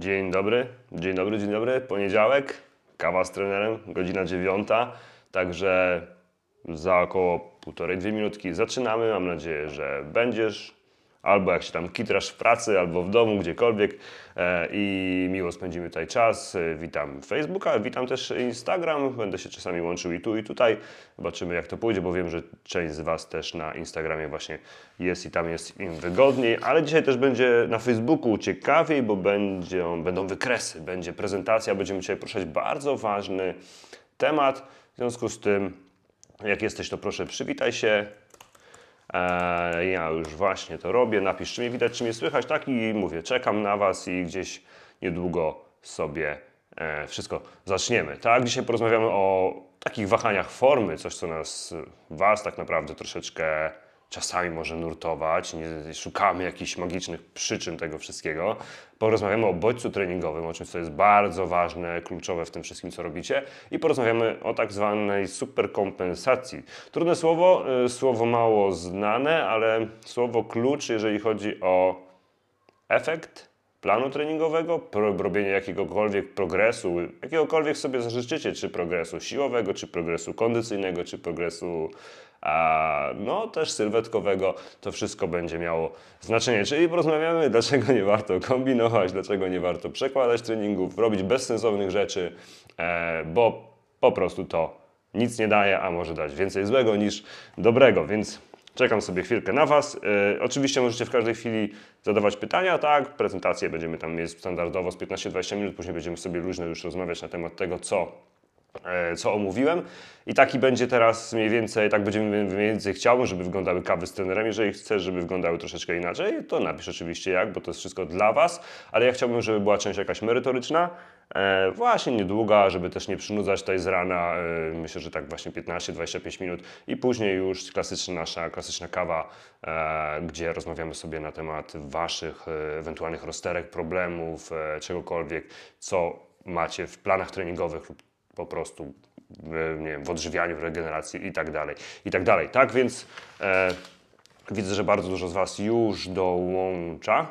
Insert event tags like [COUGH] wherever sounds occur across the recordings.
Dzień dobry, dzień dobry, dzień dobry. Poniedziałek, kawa z trenerem, godzina dziewiąta, także za około półtorej, dwie minutki zaczynamy. Mam nadzieję, że będziesz albo jak się tam kitrasz w pracy, albo w domu, gdziekolwiek e, i miło spędzimy tutaj czas. E, Witam Facebooka, witam też Instagram, będę się czasami łączył i tu i tutaj. Zobaczymy jak to pójdzie, bo wiem, że część z Was też na Instagramie właśnie jest i tam jest im wygodniej, ale dzisiaj też będzie na Facebooku ciekawiej, bo będzie, będą wykresy, będzie prezentacja, będziemy dzisiaj poruszać bardzo ważny temat. W związku z tym, jak jesteś, to proszę przywitaj się, E, ja już właśnie to robię. Napisz, czy mnie widać, czy mnie słychać. Tak i mówię, czekam na Was i gdzieś niedługo sobie e, wszystko zaczniemy. Tak, dzisiaj porozmawiamy o takich wahaniach formy, coś co nas, Was tak naprawdę troszeczkę czasami może nurtować, nie szukamy jakichś magicznych przyczyn tego wszystkiego. Porozmawiamy o bodźcu treningowym, o czymś, co jest bardzo ważne, kluczowe w tym wszystkim, co robicie i porozmawiamy o tak zwanej superkompensacji. Trudne słowo, y, słowo mało znane, ale słowo klucz, jeżeli chodzi o efekt planu treningowego, robienie jakiegokolwiek progresu, jakiegokolwiek sobie zażyczycie, czy progresu siłowego, czy progresu kondycyjnego, czy progresu no też sylwetkowego, to wszystko będzie miało znaczenie. Czyli porozmawiamy, dlaczego nie warto kombinować, dlaczego nie warto przekładać treningów, robić bezsensownych rzeczy, e, bo po prostu to nic nie daje, a może dać więcej złego niż dobrego, więc czekam sobie chwilkę na Was. E, oczywiście możecie w każdej chwili zadawać pytania, tak, prezentację będziemy tam mieć standardowo z 15-20 minut, później będziemy sobie luźno już rozmawiać na temat tego, co co omówiłem. I taki będzie teraz mniej więcej, tak będziemy mniej więcej chciałbym, żeby wyglądały kawy z trenerem. Jeżeli chcesz, żeby wyglądały troszeczkę inaczej, to napisz oczywiście jak, bo to jest wszystko dla Was, ale ja chciałbym, żeby była część jakaś merytoryczna, e, właśnie niedługa, żeby też nie przynudzać tutaj z rana, e, myślę, że tak właśnie 15-25 minut i później już klasyczna nasza, klasyczna kawa, e, gdzie rozmawiamy sobie na temat Waszych e, ewentualnych rozterek, problemów, e, czegokolwiek, co macie w planach treningowych lub po prostu w, nie wiem, w odżywianiu, w regeneracji i tak dalej, i tak dalej. Tak więc e, widzę, że bardzo dużo z Was już dołącza,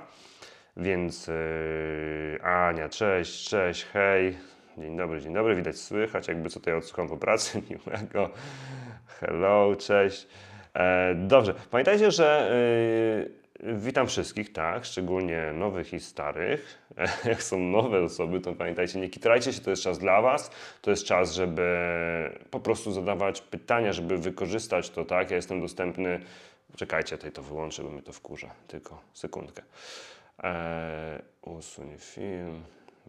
więc e, Ania, cześć, cześć, hej, dzień dobry, dzień dobry, widać, słychać, jakby co tutaj odsłucham po pracy, [LAUGHS] miłego, hello, cześć. E, dobrze, pamiętajcie, że e, Witam wszystkich, tak, szczególnie nowych i starych. [LAUGHS] Jak są nowe osoby, to pamiętajcie, nie kitrajcie się, to jest czas dla Was. To jest czas, żeby po prostu zadawać pytania, żeby wykorzystać to, tak. Ja jestem dostępny. Czekajcie, tutaj to wyłączę, bo mnie to wkurza. Tylko sekundkę. Eee, usuń film.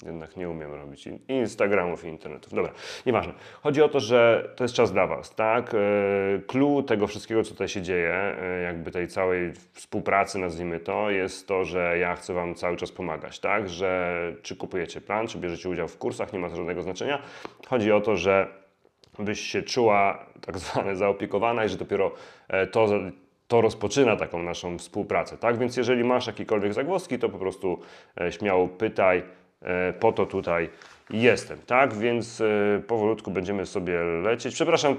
Jednak nie umiem robić Instagramów i internetów. Dobra, nieważne. Chodzi o to, że to jest czas dla Was, tak? E, clue tego wszystkiego, co tutaj się dzieje, e, jakby tej całej współpracy, nazwijmy to, jest to, że ja chcę Wam cały czas pomagać, tak? Że czy kupujecie plan, czy bierzecie udział w kursach, nie ma to żadnego znaczenia. Chodzi o to, że byś się czuła tak zwane zaopiekowana i że dopiero e, to to rozpoczyna taką naszą współpracę, tak? Więc jeżeli masz jakiekolwiek zagłoski, to po prostu śmiało pytaj, po to tutaj jestem, tak? Więc e, powolutku będziemy sobie lecieć. Przepraszam, e,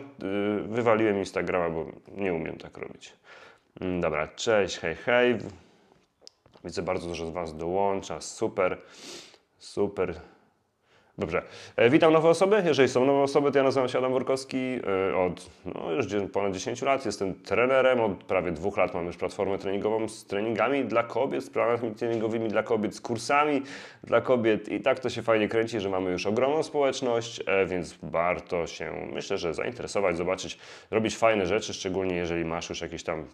wywaliłem Instagrama, bo nie umiem tak robić. Mm, dobra, cześć, hej, hej. Widzę, bardzo dużo z Was dołącza, super, super. Dobrze. E, witam nowe osoby. Jeżeli są nowe osoby, to ja nazywam się Adam Workowski. E, od no, już ponad 10 lat jestem trenerem. Od prawie dwóch lat mam już platformę treningową z treningami dla kobiet, z planami treningowymi dla kobiet, z kursami dla kobiet. I tak to się fajnie kręci, że mamy już ogromną społeczność, e, więc warto się, myślę, że zainteresować, zobaczyć, robić fajne rzeczy, szczególnie jeżeli masz już jakieś tam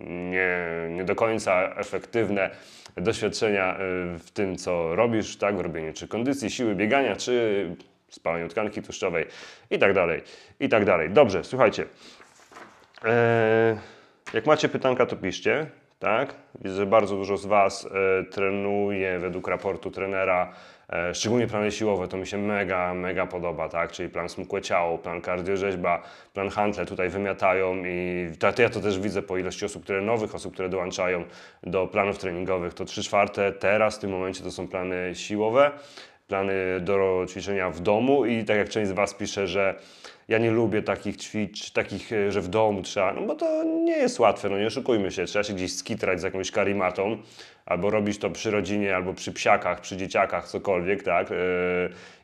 nie, nie do końca efektywne doświadczenia y, w tym, co robisz, tak, w robieniu czy kondycji, siły biegania, czy spalaniu tkanki tłuszczowej i tak dalej, i tak dalej. Dobrze, słuchajcie. Eee, jak macie pytanka, to piszcie, tak? Widzę, że bardzo dużo z Was e, trenuje według raportu trenera szczególnie plany siłowe to mi się mega, mega podoba, tak? Czyli plan smukłe ciało, plan kardiorzeźba, plan hantle tutaj wymiatają i to, ja to też widzę po ilości osób, które nowych osób, które dołączają do planów treningowych, to 3 czwarte teraz w tym momencie to są plany siłowe, plany do ćwiczenia w domu i tak jak część z Was pisze, że ja nie lubię takich ćwicz, takich, e, że w domu trzeba, no bo to nie jest łatwe, no nie oszukujmy się, trzeba się gdzieś skitrać z jakąś karimatą, albo robić to przy rodzinie, albo przy psiakach, przy dzieciakach, cokolwiek, tak, yy,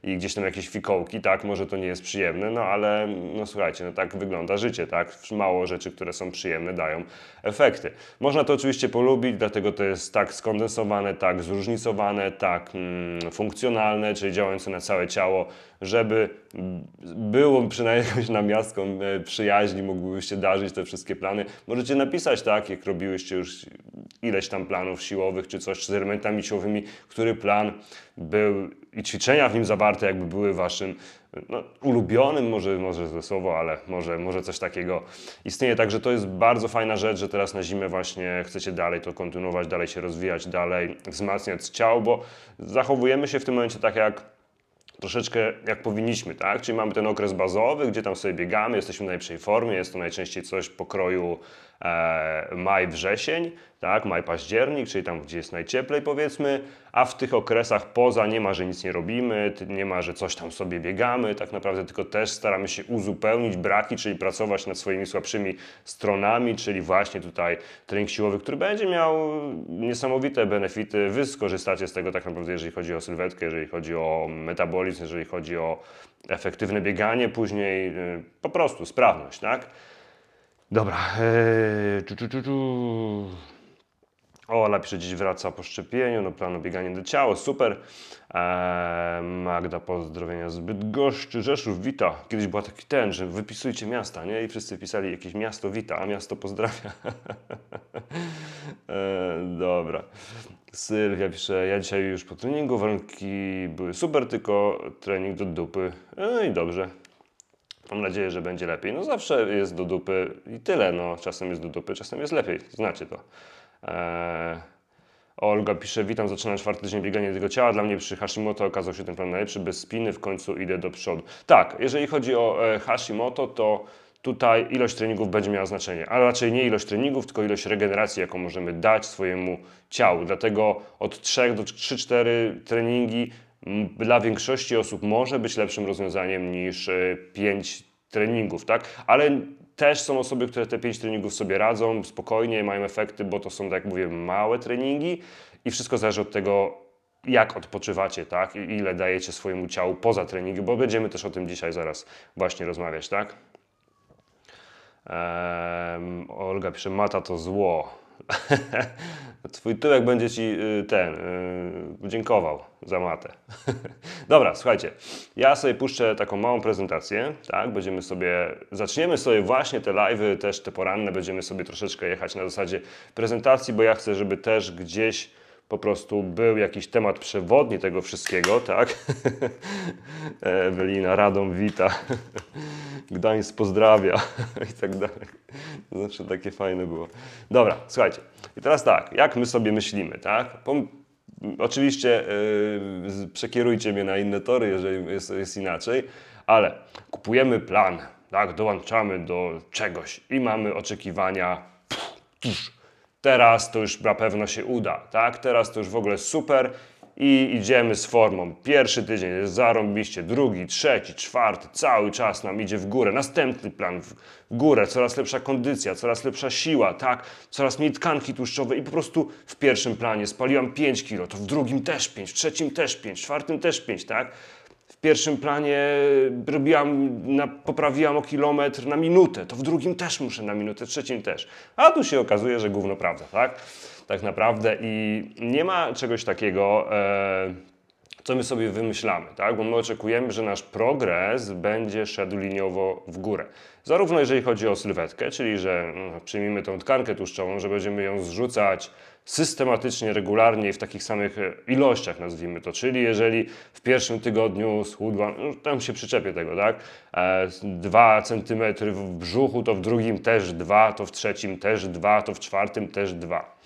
i gdzieś tam jakieś fikołki, tak, może to nie jest przyjemne, no ale, no słuchajcie, no tak wygląda życie, tak, mało rzeczy, które są przyjemne, dają efekty. Można to oczywiście polubić, dlatego to jest tak skondensowane, tak zróżnicowane, tak mm, funkcjonalne, czyli działające na całe ciało, żeby było przynajmniej jakąś namiastką e, przyjaźni, mógłbyście darzyć te wszystkie plany. Możecie napisać, tak, jak robiłyście już ileś tam planów siłowych czy coś z elementami siłowymi, który plan był i ćwiczenia w nim zawarte jakby były waszym no, ulubionym, może, może złe słowo, ale może, może coś takiego istnieje. Także to jest bardzo fajna rzecz, że teraz na zimę właśnie chcecie dalej to kontynuować, dalej się rozwijać, dalej wzmacniać ciało, bo zachowujemy się w tym momencie tak jak troszeczkę jak powinniśmy, tak? Czyli mamy ten okres bazowy, gdzie tam sobie biegamy, jesteśmy w najlepszej formie, jest to najczęściej coś pokroju maj, wrzesień, tak? Maj, październik, czyli tam, gdzie jest najcieplej powiedzmy, a w tych okresach poza nie ma, że nic nie robimy, nie ma, że coś tam sobie biegamy, tak naprawdę tylko też staramy się uzupełnić braki, czyli pracować nad swoimi słabszymi stronami, czyli właśnie tutaj trening siłowy, który będzie miał niesamowite benefity. Wy skorzystacie z tego tak naprawdę, jeżeli chodzi o sylwetkę, jeżeli chodzi o metabolizm, jeżeli chodzi o efektywne bieganie, później y, po prostu sprawność, tak? Dobra. Eee, czu, czu, czu, Ola pisze, dziś wraca po szczepieniu, no planu bieganie do ciała, super. Eee, Magda, pozdrowienia z Bydgoszczy, Rzeszów, wita. Kiedyś była taki ten, że wypisujcie miasta, nie? I wszyscy pisali jakieś miasto wita, a miasto pozdrawia. eee, [LAUGHS] dobra. Sylwia pisze, ja dzisiaj już po treningu, warunki były super, tylko trening do dupy. No i dobrze. Mam nadzieję, że będzie lepiej. No zawsze jest do dupy i tyle, no. Czasem jest do dupy, czasem jest lepiej. Znacie to. Eee, Olga pisze, witam, zaczynam czwarty tydzień biegania tego ciała. Dla mnie przy Hashimoto okazał się ten plan najlepszy, bez spiny w końcu idę do przodu. Tak, jeżeli chodzi o e, Hashimoto, to tutaj ilość treningów będzie miała znaczenie, ale raczej nie ilość treningów, tylko ilość regeneracji, jaką możemy dać swojemu ciału. Dlatego od 3 do 3-4 treningi dla większości osób może być lepszym rozwiązaniem niż 5 e, treningów, tak? Ale też są osoby, które te 5 treningów sobie radzą spokojnie, mają efekty, bo to są, tak jak mówię, małe treningi i wszystko zależy od tego, jak odpoczywacie, tak? I ile dajecie swojemu ciału poza treningiem, bo będziemy też o tym dzisiaj zaraz właśnie rozmawiać, tak? Ehm, Olga pisze, mata to zło. [LAUGHS] Twój tyłek będzie ci y, ten yy, dziękował za matę. [LAUGHS] Dobra, słuchajcie, ja sobie puszczę taką małą prezentację, tak? Będziemy sobie, zaczniemy sobie właśnie te live'y, też te poranne, będziemy sobie troszeczkę jechać na zasadzie prezentacji, bo ja chcę, żeby też gdzieś po prostu był jakiś temat przewodni tego wszystkiego, tak? [LAUGHS] Ewelina Radom wita, [LAUGHS] Gdańsk pozdrawia [LAUGHS] i tak dalej. Zawsze takie fajne było. Dobra, słuchajcie. I teraz tak, jak my sobie myślimy, tak? Oczywiście yy, przekierujcie mnie na inne tory, jeżeli jest, jest inaczej, ale kupujemy plan, tak? Dołączamy do czegoś i mamy oczekiwania. Pff, teraz to już na pewno się uda, tak? Teraz to już w ogóle super i idziemy z formą. Pierwszy tydzień jest zarąbiście, drugi, trzeci, czwarty, cały czas nam idzie w górę. Następny plan w górę, coraz lepsza kondycja, coraz lepsza siła, tak? Coraz mniej tkanki tłuszczowej i po prostu w pierwszym planie spaliłam 5 kilo, to w drugim też 5, w trzecim też 5, w czwartym też 5, tak? Pierwszym planie robiłam, na, poprawiłam o kilometr na minutę, to w drugim też muszę na minutę, w trzecim też. A tu się okazuje, że gówno prawda, tak? Tak naprawdę i nie ma czegoś takiego, e, co my sobie wymyślamy, tak? Bo my oczekujemy, że nasz progres będzie szedł liniowo w górę. Zarówno jeżeli chodzi o sylwetkę, czyli że no, przyjmijmy tą tkankę tłuszczową, że będziemy ją zrzucać systematycznie, regularnie i w takich samych e, ilościach, nazwijmy to. Czyli jeżeli w pierwszym tygodniu schudłam, no, tam się przyczepię tego, tak? E, 2 cm w brzuchu, to w drugim też 2, to w trzecim też 2, to w czwartym też 2.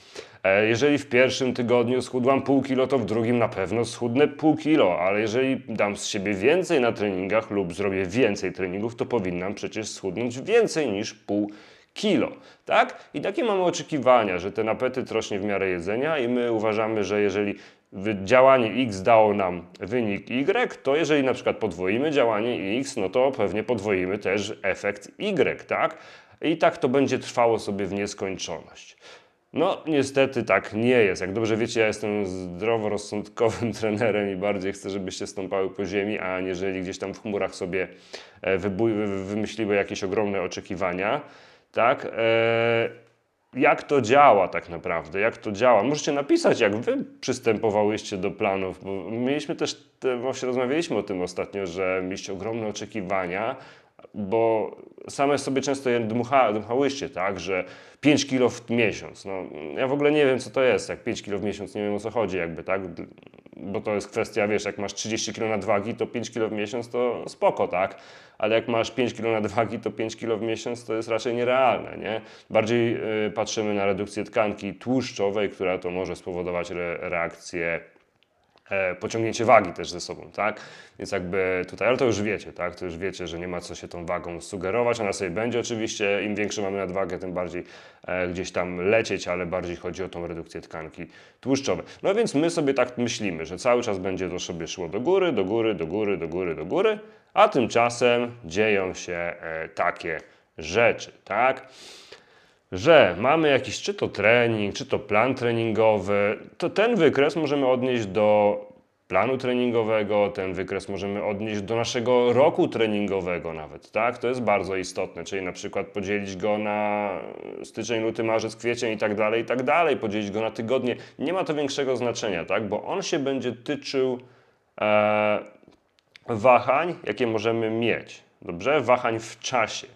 E, jeżeli w pierwszym tygodniu schudłam pół kilo, to w drugim na pewno schudnę pół kilo, ale jeżeli dam z siebie więcej na treningach lub zrobię więcej treningów, to powinnam przecież schudnąć więcej niż pół kilo, tak? I takie mamy oczekiwania, że ten apetyt rośnie w miarę jedzenia i my uważamy, że jeżeli działanie X dało nam wynik Y, to jeżeli na przykład podwoimy działanie X, no to pewnie podwoimy też efekt Y, tak? I tak to będzie trwało sobie w nieskończoność. No, niestety tak nie jest. Jak dobrze wiecie, ja jestem zdroworozsądkowym [LAUGHS] trenerem i bardziej chcę, żebyście stąpały po ziemi, a aniżeli gdzieś tam w chmurach sobie e, wymyśliły jakieś ogromne oczekiwania. Tak? E, jak to działa tak naprawdę? Jak to działa? Możecie napisać, jak wy przystępowałyście do planów, bo mieliśmy też, właśnie rozmawialiśmy o tym ostatnio, że mieliście ogromne oczekiwania, bo same sobie często je dmucha, dmuchałyście, tak, że 5 kilo w miesiąc. No, ja w ogóle nie wiem, co to jest, jak 5 kilo w miesiąc, nie wiem o co chodzi, jakby, tak, bo to jest kwestia, wiesz, jak masz 30 kilo nadwagi, to 5 kilo w miesiąc to spoko, tak, ale jak masz 5 kilo nadwagi, to 5 kilo w miesiąc to jest raczej nierealne, nie? Bardziej y, patrzymy na redukcję tkanki tłuszczowej, która to może spowodować re reakcję pociągnięcie wagi też ze sobą, tak? Więc jakby tutaj, ale to już wiecie, tak? To już wiecie, że nie ma co się tą wagą sugerować, ona sobie będzie oczywiście, im większe mamy nadwagę, tym bardziej e, gdzieś tam lecieć, ale bardziej chodzi o tą redukcję tkanki tłuszczowej. No więc my sobie tak myślimy, że cały czas będzie to sobie szło do góry, do góry, do góry, do góry, do góry, a tymczasem dzieją się e, takie rzeczy, tak? Że mamy jakiś czy to trening, czy to plan treningowy, to ten wykres możemy odnieść do planu treningowego, ten wykres możemy odnieść do naszego roku treningowego nawet, tak? To jest bardzo istotne, czyli na przykład podzielić go na styczeń, luty, marzec, kwiecień i tak dalej, i tak dalej, podzielić go na tygodnie. Nie ma to większego znaczenia, tak? Bo on się będzie tyczył e, wahań, jakie możemy mieć, dobrze? Wahań w czasie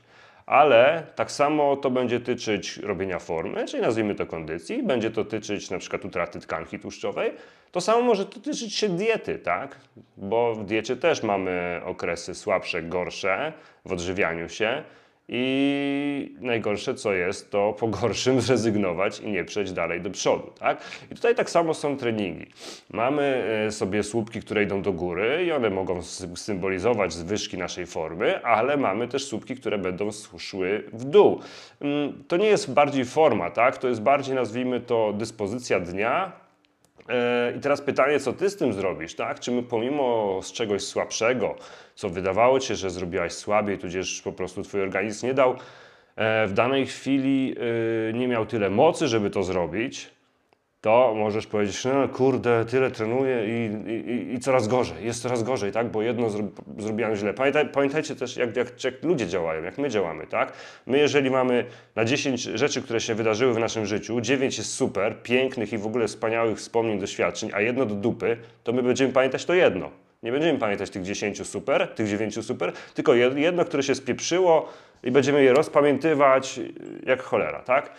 ale tak samo to będzie tyczyć robienia formy, czyli nazwijmy to kondycji, będzie to tyczyć na przykład utraty tkanki tłuszczowej. To samo może tyczyć się diety, tak? Bo w diecie też mamy okresy słabsze, gorsze w odżywianiu się. I najgorsze co jest, to po gorszym [LAUGHS] zrezygnować i nie przejść dalej do przodu. Tak? I tutaj tak samo są treningi. Mamy e, sobie słupki, które idą do góry i one mogą symbolizować zwyżki naszej formy, ale mamy też słupki, które będą szły w dół. Mm, to nie jest bardziej forma, tak? to jest bardziej nazwijmy to dyspozycja dnia, I teraz pytanie, co ty z tym zrobisz, tak? Czy my pomimo z czegoś słabszego, co wydawało ci się, że zrobiłaś słabiej, tudzież po prostu twój organizm nie dał e, w danej chwili, e, nie miał tyle mocy, żeby to zrobić, to możesz powiedzieć, no kurde, tyle trenuję i, i, i coraz gorzej, jest coraz gorzej, tak? Bo jedno zro, zrobiłem źle. Pamiętaj, pamiętajcie też, jak, jak, jak, ludzie działają, jak my działamy, tak? My, jeżeli mamy na 10 rzeczy, które się wydarzyły w naszym życiu, 9 jest super, pięknych i w ogóle wspaniałych wspomnień, doświadczeń, a jedno do dupy, to my będziemy pamiętać to jedno. Nie będziemy pamiętać tych 10 super, tych 9 super, tylko jedno, które się spieprzyło i będziemy je rozpamiętywać jak cholera, tak?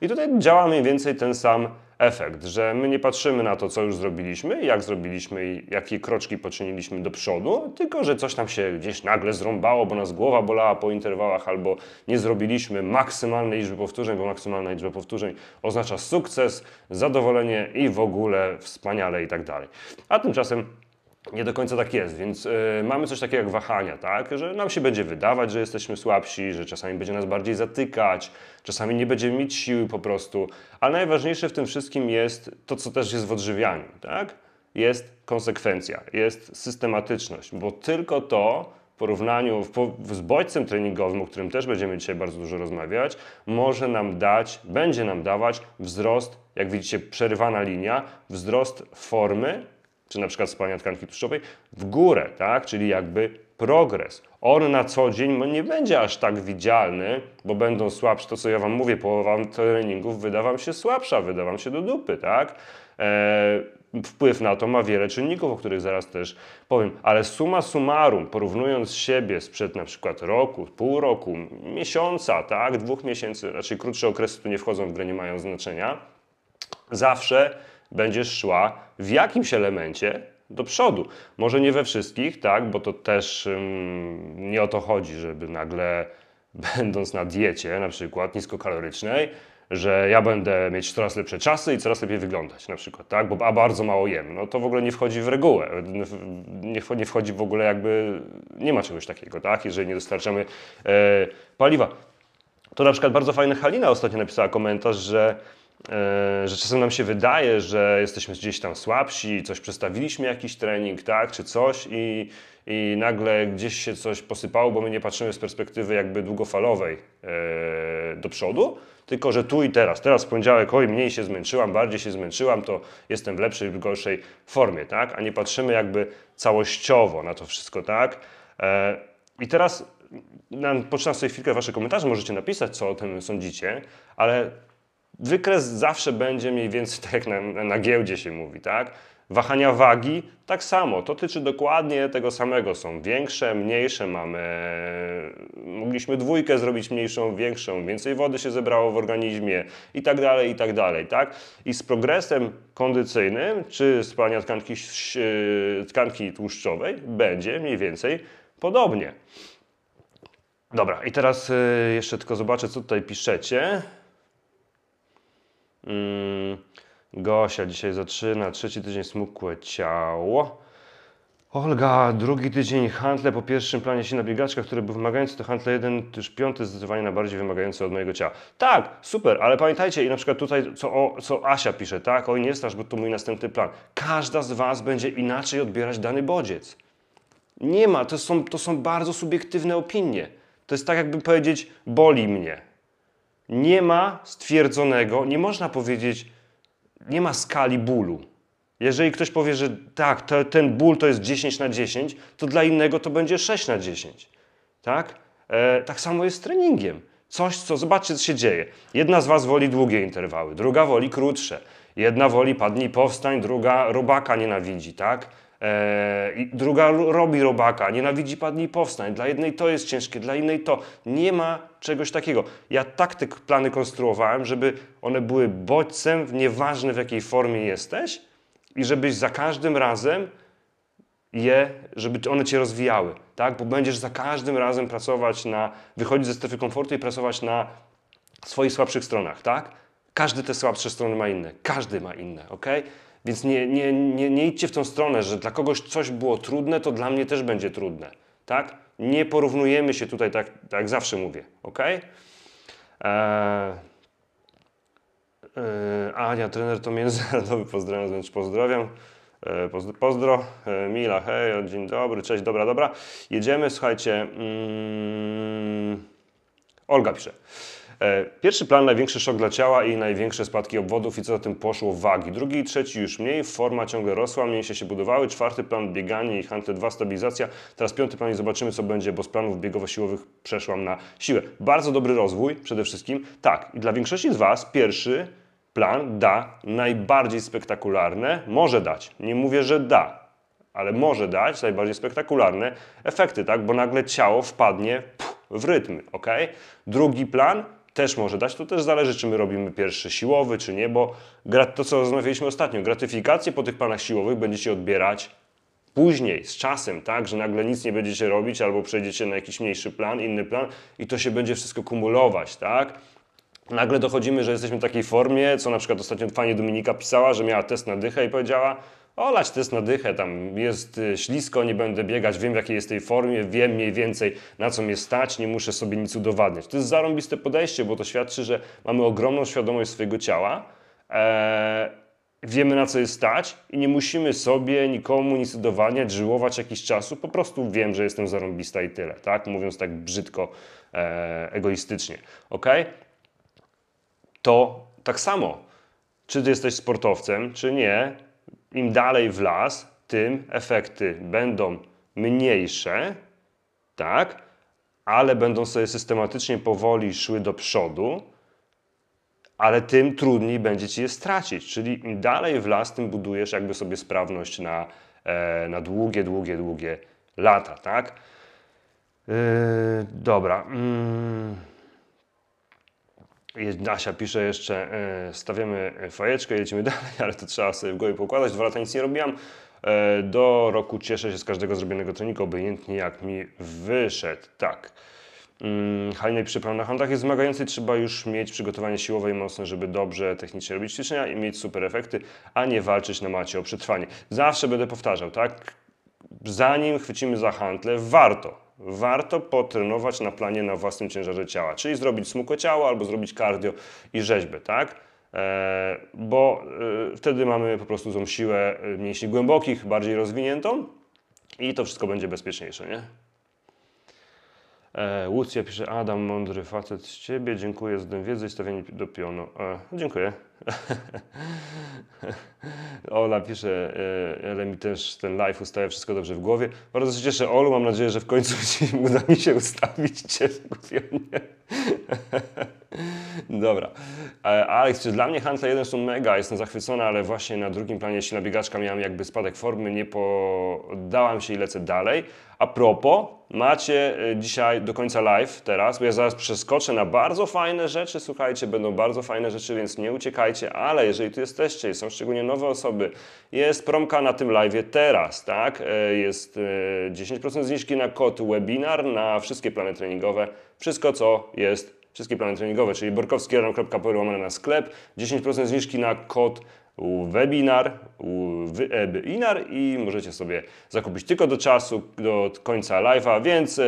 I tutaj działa mniej więcej ten sam efekt, że my nie patrzymy na to, co już zrobiliśmy, jak zrobiliśmy i jakie kroczki poczyniliśmy do przodu, tylko że coś nam się gdzieś nagle zrąbało, bo nas głowa bolała po interwałach, albo nie zrobiliśmy maksymalnej liczby powtórzeń, bo maksymalna liczba powtórzeń oznacza sukces, zadowolenie i w ogóle wspaniale i tak dalej. A tymczasem nie do końca tak jest, więc y, mamy coś takiego jak wahania, tak? Że nam się będzie wydawać, że jesteśmy słabsi, że czasami będzie nas bardziej zatykać, czasami nie będziemy mieć siły po prostu, ale najważniejsze w tym wszystkim jest to, co też jest w odżywianiu, tak? Jest konsekwencja, jest systematyczność, bo tylko to w porównaniu w, z bodźcem treningowym, o którym też będziemy dzisiaj bardzo dużo rozmawiać, może nam dać, będzie nam dawać wzrost, jak widzicie, przerywana linia, wzrost formy czy na przykład spalania tkanki tłuszczowej, w górę, tak? czyli jakby progres. On na co dzień nie będzie aż tak widzialny, bo będą słabsze. To, co ja Wam mówię, połowa treningów wyda Wam się słabsza, wyda Wam się do dupy, tak? Eee, wpływ na to ma wiele czynników, o których zaraz też powiem, ale suma summarum, porównując siebie sprzed na przykład roku, pół roku, miesiąca, tak, dwóch miesięcy, raczej krótsze okresy tu nie wchodzą w grę, nie mają znaczenia, zawsze będziesz szła w jakimś elemencie do przodu. Może nie we wszystkich, tak, bo to też um, nie o to chodzi, żeby nagle [LAUGHS] będąc na diecie, na przykład niskokalorycznej, że ja będę mieć coraz lepsze czasy i coraz lepiej wyglądać na przykład, tak? Bo a bardzo mało jem. No to w ogóle nie wchodzi w regułę. Nie, wchodzi w ogóle jakby, nie ma czegoś takiego, tak? Jeżeli nie dostarczamy e, paliwa. To na przykład bardzo fajny Halina ostatnio napisała komentarz, że, że czasem nam się wydaje, że jesteśmy gdzieś tam słabsi, coś przestawiliśmy jakiś trening, tak, czy coś i, i nagle gdzieś się coś posypało, bo my nie patrzymy z perspektywy jakby długofalowej e, do przodu, tylko że tu i teraz. Teraz w poniedziałek, oj, mniej się zmęczyłam, bardziej się zmęczyłam, to jestem w lepszej lub gorszej formie, tak? A nie patrzymy jakby całościowo na to wszystko, tak? E, I teraz poczynam sobie chwilkę Wasze komentarze, możecie napisać, co o tym sądzicie, ale wykres zawsze będzie mniej więcej [LAUGHS] tak jak na, na giełdzie się mówi, tak? Wahania wagi tak samo, to tyczy dokładnie tego samego. Są większe, mniejsze, mamy. Mogliśmy dwójkę zrobić mniejszą, większą, więcej wody się zebrało w organizmie i tak dalej, i tak dalej, tak? I z progresem kondycyjnym czy spalania tkanki, tkanki tłuszczowej będzie mniej więcej podobnie. Dobra, i teraz y, jeszcze tylko zobaczę, co tutaj piszecie. Hmm. Gosia dzisiaj zaczyna, trzeci tydzień smukłe ciało. Olga, drugi tydzień handle po pierwszym planie się na biegaczkach, który był wymagający, to handle jeden, już piąty zdecydowanie na bardziej wymagający od mojego ciała. Tak, super, ale pamiętajcie i na przykład tutaj, co, o, co Asia pisze, tak, oj nie strasz, bo to mój następny plan. Każda z Was będzie inaczej odbierać dany bodziec. Nie ma, to są, to są bardzo subiektywne opinie. To jest tak jakby powiedzieć, boli mnie. Nie ma stwierdzonego, nie można powiedzieć, nie ma skali bólu. Jeżeli ktoś powie, że tak, to, ten ból to jest 10 na 10, to dla innego to będzie 6 na 10. Tak? E, tak samo jest z treningiem. Coś, co, zobaczcie, co się dzieje. Jedna z Was woli długie interwały, druga woli krótsze. Jedna woli padnij powstań, druga robaka nienawidzi, tak? E, druga robi robaka, nienawidzi padnij powstań. Dla jednej to jest ciężkie, dla innej to. Nie ma czegoś takiego. Ja tak te plany konstruowałem, żeby one były bodźcem, nieważne w jakiej formie jesteś i żebyś za każdym razem je, żeby one cię rozwijały, tak? Bo będziesz za każdym razem pracować na, wychodzić ze strefy komfortu i pracować na swoich słabszych stronach, tak? Każdy te słabsze strony ma inne, każdy ma inne, ok? Więc nie, nie, nie, nie idźcie w tą stronę, że dla kogoś coś było trudne, to dla mnie też będzie trudne. Tak? Nie porównujemy się tutaj tak, tak zawsze mówię. Ok? Eee, Ania, trener to międzynarodowy, [LAUGHS] pozdrawiam, więc pozdrawiam. E, pozdro, pozdro. E, Mila, hej, dzień dobry, cześć, dobra, dobra. Jedziemy, słuchajcie. Mm, Olga pisze. E, pierwszy plan, największy szok dla ciała i największe spadki obwodów i co za tym poszło wagi. Drugi i trzeci już mniej, forma ciągle rosła, mięśnie się budowały. Czwarty plan, bieganie i hantle 2, stabilizacja. Teraz piąty plan i zobaczymy co będzie, bo z planów biegowo-siłowych przeszłam na siłę. Bardzo dobry rozwój przede wszystkim. Tak, i dla większości z Was pierwszy plan da najbardziej spektakularne, może dać, nie mówię, że da, ale może dać najbardziej spektakularne efekty, tak? Bo nagle ciało wpadnie w rytm, ok? Drugi plan też może dać. To też zależy, czy my robimy pierwszy siłowy, czy nie, bo to, co rozmawialiśmy ostatnio, gratyfikację po tych planach siłowych będziecie odbierać później, z czasem, tak, że nagle nic nie będziecie robić albo przejdziecie na jakiś mniejszy plan, inny plan i to się będzie wszystko kumulować, tak? Nagle dochodzimy, że jesteśmy w takiej formie, co na przykład ostatnio fajnie Dominika pisała, że miała test na dychę i powiedziała, olać test na dychę, tam jest y, ślisko, nie będę biegać, wiem w jakiej jest tej formie, wiem mniej więcej na co mnie stać, nie muszę sobie nic udowadniać. To jest zarąbiste podejście, bo to świadczy, że mamy ogromną świadomość swojego ciała, eee, wiemy na co jest stać i nie musimy sobie nikomu nic udowadniać, żyłować jakiś czasu, po prostu wiem, że jestem zarąbista i tyle, tak? Mówiąc tak brzydko, e, egoistycznie, ok? To tak samo, czy ty jesteś sportowcem, czy nie, im dalej w las, tym efekty będą mniejsze, tak? Ale będą sobie systematycznie powoli szły do przodu, ale tym trudniej będzie ci je stracić. Czyli im dalej w las, tym budujesz jakby sobie sprawność na, e, na długie, długie, długie lata, tak? Yy, dobra. Yy. Asia pisze jeszcze, e, stawiamy fajeczkę, jedziemy [LAUGHS] dalej, ale to trzeba sobie w głowie pokładać. Dwa lata nic nie robiłam. E, do roku cieszę się z każdego zrobionego treningu, obojętnie jak mi wyszedł. Tak. Hmm, Halina przypraw na handlach jest wymagający, trzeba już mieć przygotowanie siłowe i mocne, żeby dobrze technicznie robić ćwiczenia i mieć super efekty, a nie walczyć na macie o przetrwanie. Zawsze będę powtarzał, tak? Zanim chwycimy za handle, warto warto potrenować na planie na własnym ciężarze ciała, czyli zrobić smukłe ciało albo zrobić cardio i rzeźbę, tak? E, bo e, wtedy mamy po prostu tą siłę e, mięśni głębokich bardziej rozwiniętą i to wszystko będzie bezpieczniejsze, nie? E, Łucja pisze, Adam, mądry facet z Ciebie, dziękuję za tę wiedzę i stawianie do pionu. E, dziękuję. [LAUGHS] Ola pisze, ale mi też ten live ustawia wszystko dobrze w głowie. Bardzo się cieszę, Olu, mam nadzieję, że w końcu [LAUGHS] uda mi się ustawić Cię. [LAUGHS] Dobra. E, Alex, czy dla mnie handle 1 są mega, jestem zachwycony, ale właśnie na drugim planie silna biegaczka miałem jakby spadek formy, nie poddałam się i lecę dalej. A propos, macie e, dzisiaj do końca live teraz, bo ja zaraz przeskoczę na bardzo fajne rzeczy, słuchajcie, będą bardzo fajne rzeczy, więc nie uciekajcie, ale jeżeli tu jesteście są szczególnie nowe osoby, jest promka na tym live teraz, tak? E, jest 10% zniżki na kod webinar, na wszystkie plany treningowe, wszystko co jest wszystkie plany treningowe, czyli borkowski.pl na sklep, 10% zniżki na kod webinar, webinar i możecie sobie zakupić tylko do czasu, do końca live'a, więc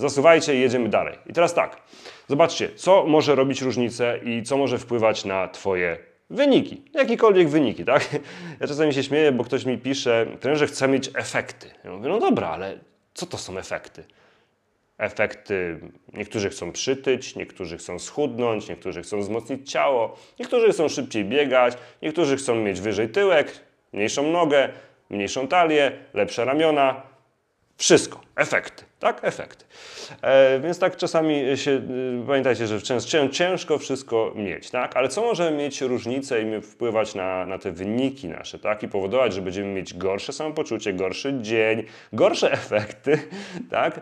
zasuwajcie i jedziemy dalej. I teraz tak, zobaczcie, co może robić różnicę i co może wpływać na Twoje wyniki, jakiekolwiek wyniki, tak? [LAUGHS] Ja czasami się śmieję, bo ktoś mi pisze, że chce mieć efekty. Ja mówię, no dobra, ale co to są efekty? efekty. Niektórzy chcą przytyć, niektórzy chcą schudnąć, niektórzy chcą wzmocnić ciało, niektórzy chcą szybciej biegać, niektórzy chcą mieć wyżej tyłek, mniejszą nogę, mniejszą talię, lepsze ramiona. Wszystko, efekty, tak? Efekty. E, więc tak czasami się, y, pamiętajcie, że ciężko, ciężko wszystko mieć, tak? Ale co może mieć różnicę i wpływać na, na te wyniki nasze, tak? I powodować, że będziemy mieć gorsze samopoczucie, gorszy dzień, gorsze [LAUGHS] efekty, tak?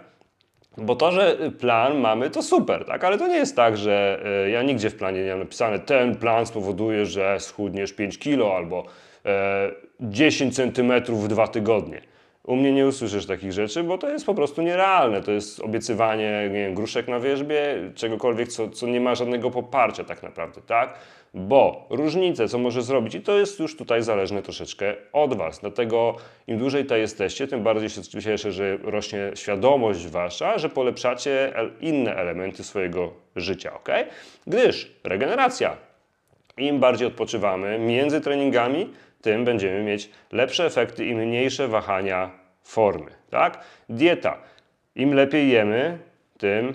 Bo to, że plan mamy, to super, tak? Ale to nie jest tak, że e, ja nigdzie w planie nie mam napisane, ten plan spowoduje, że schudniesz 5 kilo albo 10 e, centymetrów w dwa tygodnie. U mnie nie usłyszysz takich rzeczy, bo to jest po prostu nierealne. To jest obiecywanie nie wiem, gruszek na wierzbie, czegokolwiek, co, co nie ma żadnego poparcia tak naprawdę, tak? Bo różnice, co może zrobić, i to jest już tutaj zależne troszeczkę od Was. Dlatego im dłużej tutaj jesteście, tym bardziej się cieszę, że rośnie świadomość Wasza, że polepszacie inne elementy swojego życia, ok? Gdyż regeneracja. Im bardziej odpoczywamy między treningami, tym będziemy mieć lepsze efekty i mniejsze wahania formy. Tak? Dieta. Im lepiej jemy, tym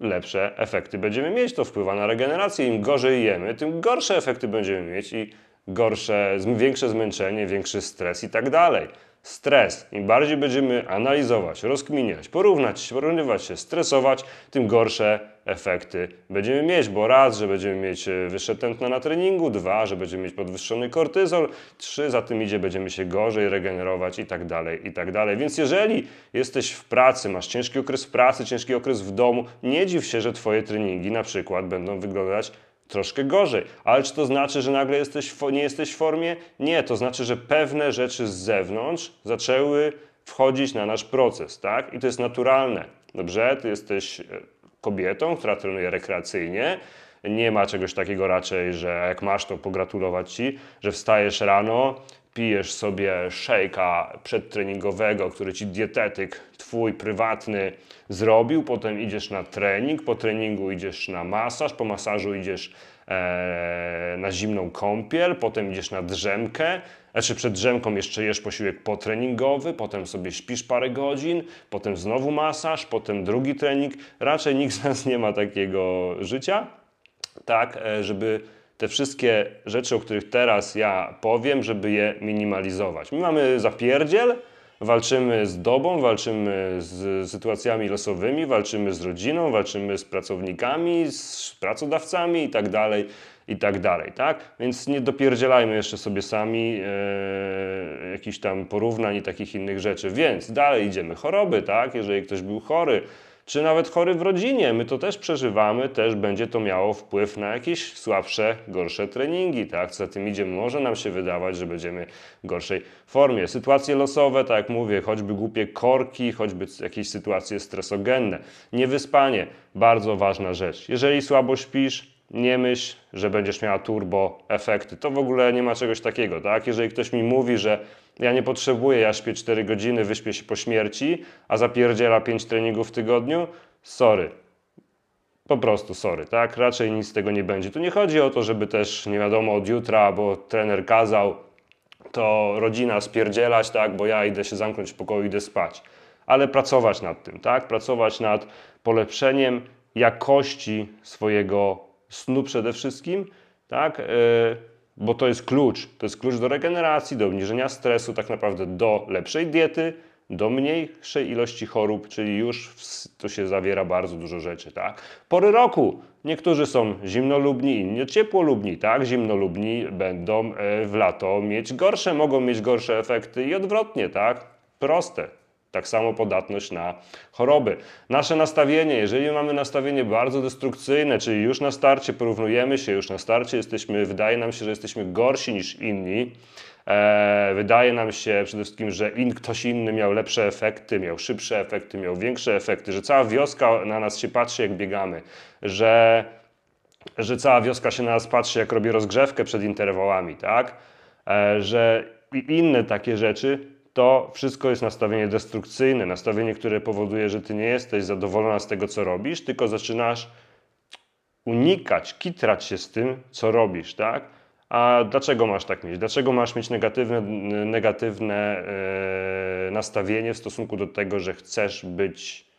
lepsze efekty będziemy mieć. To wpływa na regenerację. Im gorzej jemy, tym gorsze efekty będziemy mieć i gorsze, większe zmęczenie, większy stres i tak dalej. Stres. Im bardziej będziemy analizować, rozkminiać, porównać, porównywać się, stresować, tym gorsze efekty będziemy mieć, bo raz, że będziemy mieć e, wyższe tętno na treningu, dwa, że będziemy mieć podwyższony kortyzol, trzy, za tym idzie, będziemy się gorzej regenerować i tak dalej, i tak dalej. Więc jeżeli jesteś w pracy, masz ciężki okres w pracy, ciężki okres w domu, nie dziw się, że Twoje treningi na przykład będą wyglądać troszkę gorzej. Ale czy to znaczy, że nagle jesteś, nie jesteś w formie? Nie, to znaczy, że pewne rzeczy z zewnątrz zaczęły wchodzić na nasz proces, tak? I to jest naturalne. Dobrze, ty jesteś e, kobietą, która trenuje rekreacyjnie. Nie ma czegoś takiego raczej, że jak masz, to pogratulować ci, że wstajesz rano, pijesz sobie szejka przedtreningowego, który ci dietetyk twój prywatny zrobił, potem idziesz na trening, po treningu idziesz na masaż, po masażu idziesz e, na zimną kąpiel, potem idziesz na drzemkę, znaczy przed drzemką jeszcze jesz posiłek potreningowy, potem sobie śpisz parę godzin, potem znowu masaż, potem drugi trening. Raczej nikt z nas nie ma takiego życia, tak, e, żeby te wszystkie rzeczy, o których teraz ja powiem, żeby je minimalizować. My mamy zapierdziel, walczymy z dobą, walczymy z sytuacjami losowymi, walczymy z rodziną, walczymy z pracownikami, z pracodawcami i tak dalej, i tak tak? Więc nie dopierdzielajmy jeszcze sobie sami e, jakichś tam porównań i takich innych rzeczy. Więc dalej idziemy. Choroby, tak? Jeżeli ktoś był chory, czy nawet chory w rodzinie, my to też przeżywamy, też będzie to miało wpływ na jakieś słabsze, gorsze treningi, tak? Co za tym idzie, może nam się wydawać, że będziemy w gorszej formie. Sytuacje losowe, tak jak mówię, choćby głupie korki, choćby jakieś sytuacje stresogenne. Niewyspanie, bardzo ważna rzecz. Jeżeli słabo śpisz, nie myśl, że będziesz miała turbo efekty. To w ogóle nie ma czegoś takiego, tak? Jeżeli ktoś mi mówi, że Ja nie potrzebuję, ja śpię 4 godziny, wyśpię się po śmierci, a zapierdziela 5 treningów w tygodniu. Sorry. Po prostu sorry, tak? Raczej nic z tego nie będzie. Tu nie chodzi o to, żeby też nie wiadomo od jutra, bo trener kazał, to rodzina spierdzielać, tak? Bo ja idę się zamknąć w pokoju, idę spać. Ale pracować nad tym, tak? Pracować nad polepszeniem jakości swojego snu przede wszystkim, tak? Yy, bo to jest klucz. To jest klucz do regeneracji, do obniżenia stresu, tak naprawdę do lepszej diety, do mniejszej ilości chorób, czyli już to się zawiera bardzo dużo rzeczy, tak? Pory roku. Niektórzy są zimnolubni, inni ciepłolubni, tak? Zimnolubni będą e, w lato mieć gorsze, mogą mieć gorsze efekty i odwrotnie, tak? Proste. Tak samo podatność na choroby. Nasze nastawienie, jeżeli mamy nastawienie bardzo destrukcyjne, czyli już na starcie porównujemy się, już na starcie jesteśmy, wydaje nam się, że jesteśmy gorsi niż inni, e, wydaje nam się przede wszystkim, że in, ktoś inny miał lepsze efekty, miał szybsze efekty, miał większe efekty, że cała wioska na nas się patrzy, jak biegamy, że, że cała wioska się na nas patrzy, jak robi rozgrzewkę przed interwałami, tak? E, że i inne takie rzeczy, to wszystko jest nastawienie destrukcyjne, nastawienie, które powoduje, że ty nie jesteś zadowolona z tego, co robisz, tylko zaczynasz unikać, kitrać się z tym, co robisz, tak? A dlaczego masz tak mieć? Dlaczego masz mieć negatywne, negatywne yy, nastawienie w stosunku do tego, że chcesz być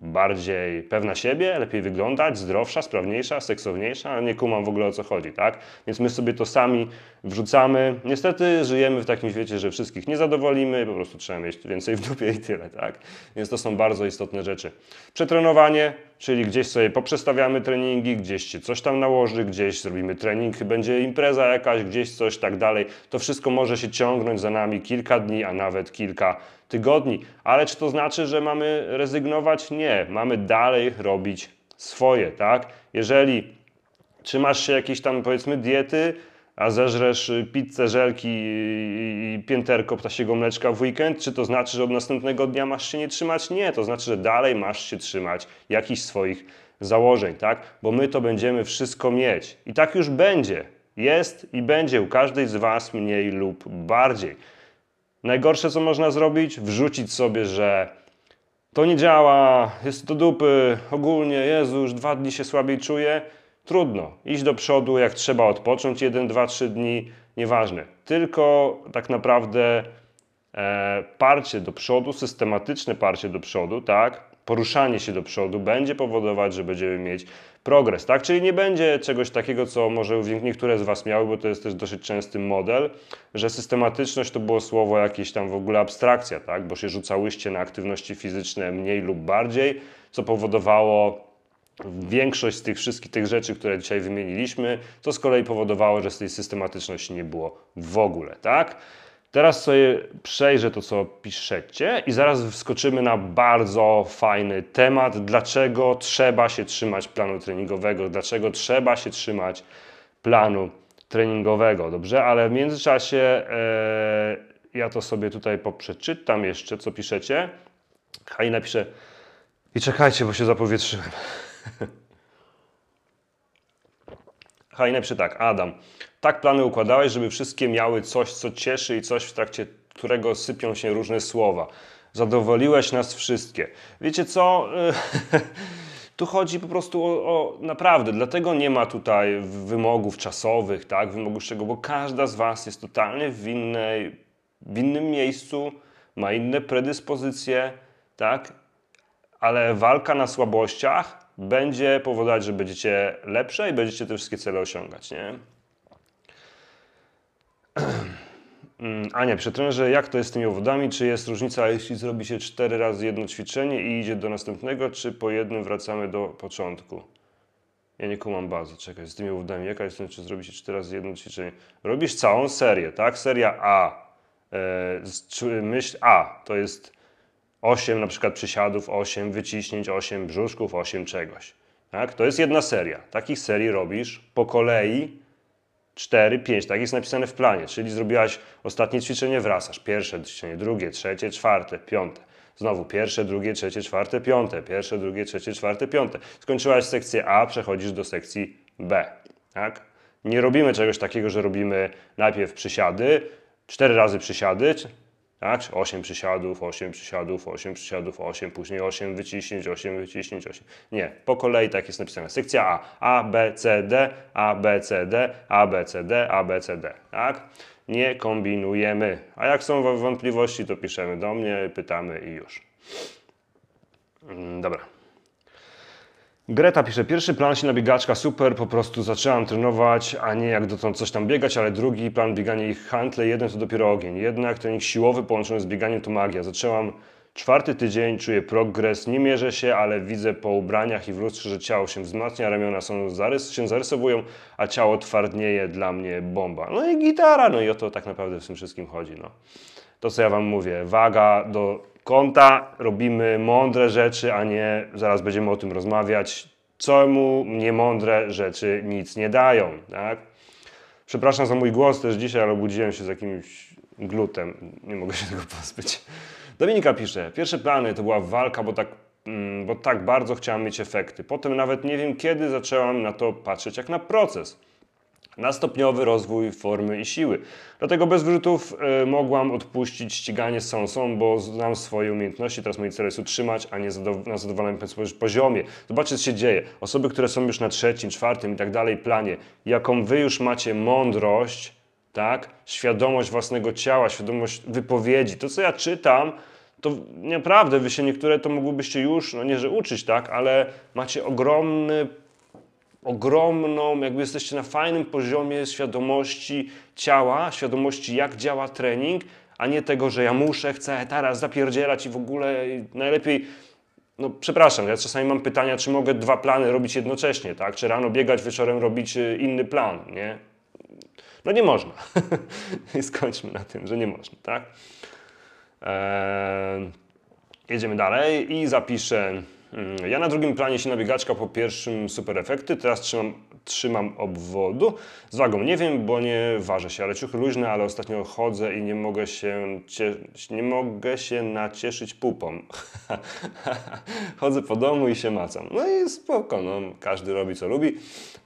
bardziej pewna siebie, lepiej wyglądać, zdrowsza, sprawniejsza, seksowniejsza, nie kumam w ogóle o co chodzi, tak? Więc my sobie to sami wrzucamy. Niestety żyjemy w takim świecie, że wszystkich nie zadowolimy, po prostu trzeba mieć więcej w dupie i tyle, tak? Więc to są bardzo istotne rzeczy. Przetrenowanie, czyli gdzieś sobie poprzestawiamy treningi, gdzieś się coś tam nałoży, gdzieś zrobimy trening, będzie impreza jakaś, gdzieś coś, tak dalej. To wszystko może się ciągnąć za nami kilka dni, a nawet kilka tygodni. Ale czy to znaczy, że mamy rezygnować? Nie. Mamy dalej robić swoje, tak? Jeżeli trzymasz się jakiejś tam powiedzmy diety, a zeżresz pizzę, żelki i pięterko ptasiego mleczka w weekend, czy to znaczy, że od następnego dnia masz się nie trzymać? Nie, to znaczy, że dalej masz się trzymać jakichś swoich założeń, tak? Bo my to będziemy wszystko mieć. I tak już będzie. Jest i będzie u każdej z Was mniej lub bardziej. Najgorsze, co można zrobić, wrzucić sobie, że to nie działa, jest do dupy, ogólnie, Jezu, już dwa dni się słabiej czuję. Trudno. Iść do przodu, jak trzeba odpocząć jeden, dwa, trzy dni, nieważne. Tylko tak naprawdę e, parcie do przodu, systematyczne parcie do przodu, tak, poruszanie się do przodu będzie powodować, że będziemy mieć progres, tak? Czyli nie będzie czegoś takiego, co może niektóre z Was miały, bo to jest też dosyć częsty model, że systematyczność to było słowo jakieś tam w ogóle abstrakcja, tak? Bo się rzucałyście na aktywności fizyczne mniej lub bardziej, co powodowało większość z tych wszystkich tych rzeczy, które dzisiaj wymieniliśmy, co z kolei powodowało, że z tej systematyczności nie było w ogóle, tak? Teraz sobie przejrzę to, co piszecie i zaraz wskoczymy na bardzo fajny temat, dlaczego trzeba się trzymać planu treningowego, dlaczego trzeba się trzymać planu treningowego, dobrze? Ale w międzyczasie e, ja to sobie tutaj poprzeczytam jeszcze, co piszecie. Haj napisze i czekajcie, bo się zapowietrzyłem. [LAUGHS] Haj napisze tak, Adam tak plany układałeś, żeby wszystkie miały coś, co cieszy i coś, w trakcie którego sypią się różne słowa. Zadowoliłeś nas wszystkie. Wiecie co? [LAUGHS] tu chodzi po prostu o, o, naprawdę, dlatego nie ma tutaj wymogów czasowych, tak, wymogów czego, bo każda z Was jest totalnie w, innej, w innym miejscu, ma inne predyspozycje, tak, ale walka na słabościach będzie powodować, że będziecie lepsze i będziecie te wszystkie cele osiągać, nie? [CLEARS THROAT] Ania, przy trenerze, jak to jest z tymi owodami? Czy jest różnica, jeśli zrobi się cztery razy jedno ćwiczenie i idzie do następnego, czy po jednym wracamy do początku? Ja nie kumam bazy, czekaj, z tymi owodami, jaka jest różnica, czy zrobi się cztery razy jedno ćwiczenie? Robisz całą serię, tak? Seria A, e, myśl A, to jest 8 na przykład przysiadów, 8 wyciśnięć, 8 brzuszków, 8 czegoś. Tak? To jest jedna seria. Takich serii robisz po kolei 4, 5, tak jest napisane w planie, czyli zrobiłaś ostatnie ćwiczenie, wracasz, pierwsze ćwiczenie, drugie, trzecie, czwarte, piąte. Znowu pierwsze, drugie, trzecie, czwarte, piąte, pierwsze, drugie, trzecie, czwarte, piąte. Skończyłaś sekcję A, przechodzisz do sekcji B, tak? Nie robimy czegoś takiego, że robimy najpierw przysiady, cztery razy przysiady, tak? 8 przysiadów, 8 przysiadów, 8 przysiadów, 8, później 8 wyciśnięć, 8 wyciśnięć, 8. Nie, po kolei tak jest napisane. Sekcja A, A, B, C, D, A, B, C, D, A, B, C, D, A, B, C, D, tak? Nie kombinujemy. A jak są wątpliwości, to piszemy do mnie, pytamy i już. Mm, dobra. Greta pisze, pierwszy plan się na biegaczka, super, po prostu zaczęłam trenować, a nie jak dotąd coś tam biegać, ale drugi plan bieganie i handle, jeden to dopiero ogień. Jednak trening siłowy połączony z bieganiem to magia. Zaczęłam czwarty tydzień, czuję progres, nie mierzę się, ale widzę po ubraniach i w lustrze, że ciało się wzmacnia, ramiona są zarys się zarysowują, a ciało twardnieje, dla mnie bomba. No i gitara, no i o to tak naprawdę w tym wszystkim chodzi, no. To co ja Wam mówię, waga do konta, robimy mądre rzeczy, a nie zaraz będziemy o tym rozmawiać, czemu niemądre rzeczy nic nie dają, tak? Przepraszam za mój głos też dzisiaj, ale obudziłem się z jakimś glutem, nie mogę się tego pozbyć. Dominika pisze, pierwsze plany to była walka, bo tak, mm, bo tak bardzo chciałam mieć efekty. Potem nawet nie wiem kiedy zaczęłam na to patrzeć jak na proces na stopniowy rozwój formy i siły. Dlatego bez wrzutów y, mogłam odpuścić ściganie z sąsą, bo znam swoje umiejętności, teraz mój cel jest utrzymać, a nie na zadowolonym poziomie. Zobaczcie, co się dzieje. Osoby, które są już na trzecim, czwartym i tak dalej planie, jaką wy już macie mądrość, tak? świadomość własnego ciała, świadomość wypowiedzi. To, co ja czytam, to naprawdę wy się niektóre to mogłybyście już, no nie że uczyć, tak, ale macie ogromny ogromną, jakby jesteście na fajnym poziomie świadomości ciała, świadomości jak działa trening, a nie tego, że ja muszę, chcę teraz zapierdzielać i w ogóle najlepiej no przepraszam, ja czasami mam pytania, czy mogę dwa plany robić jednocześnie, tak? Czy rano biegać, wieczorem robić y, inny plan, nie? No nie można. [LAUGHS] I skończmy na tym, że nie można, tak? Eee, jedziemy dalej i zapiszę ja na drugim planie się nabiegaczka po pierwszym super efekty, teraz trzymam, trzymam obwodu. Z wagą nie wiem, bo nie ważę się, ale ciuchy luźne, ale ostatnio chodzę i nie mogę się, nie mogę się nacieszyć pupą. [LAUGHS] chodzę po domu i się macam. No i spoko, no, każdy robi co lubi.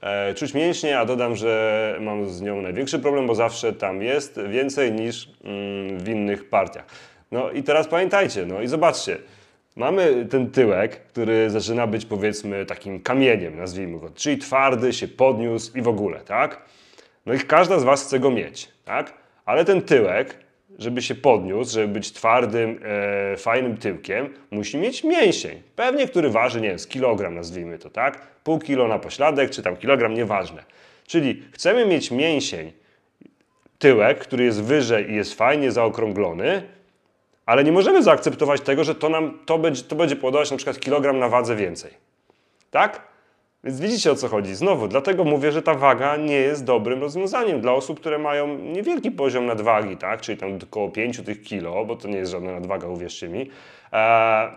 E, czuć mięśnie, a dodam, że mam z nią największy problem, bo zawsze tam jest więcej niż mm, w innych partiach. No i teraz pamiętajcie, no i zobaczcie, Mamy ten tyłek, który zaczyna być powiedzmy takim kamieniem, nazwijmy go, czyli twardy, się podniósł i w ogóle, tak? No i każda z Was chce go mieć, tak? Ale ten tyłek, żeby się podniósł, żeby być twardym, e, fajnym tyłkiem, musi mieć mięsień. Pewnie, który waży, nie wiem, z kilogram nazwijmy to, tak? Pół kilo na pośladek, czy tam kilogram, nieważne. Czyli chcemy mieć mięsień, tyłek, który jest wyżej i jest fajnie zaokrąglony, ale nie możemy zaakceptować tego, że to nam to będzie, to będzie powodować na przykład kilogram na wadze więcej. Tak? Więc widzicie o co chodzi. Znowu, dlatego mówię, że ta waga nie jest dobrym rozwiązaniem dla osób, które mają niewielki poziom nadwagi, tak? czyli tam około 5 tych kilo, bo to nie jest żadna nadwaga, uwierzcie mi. Eee,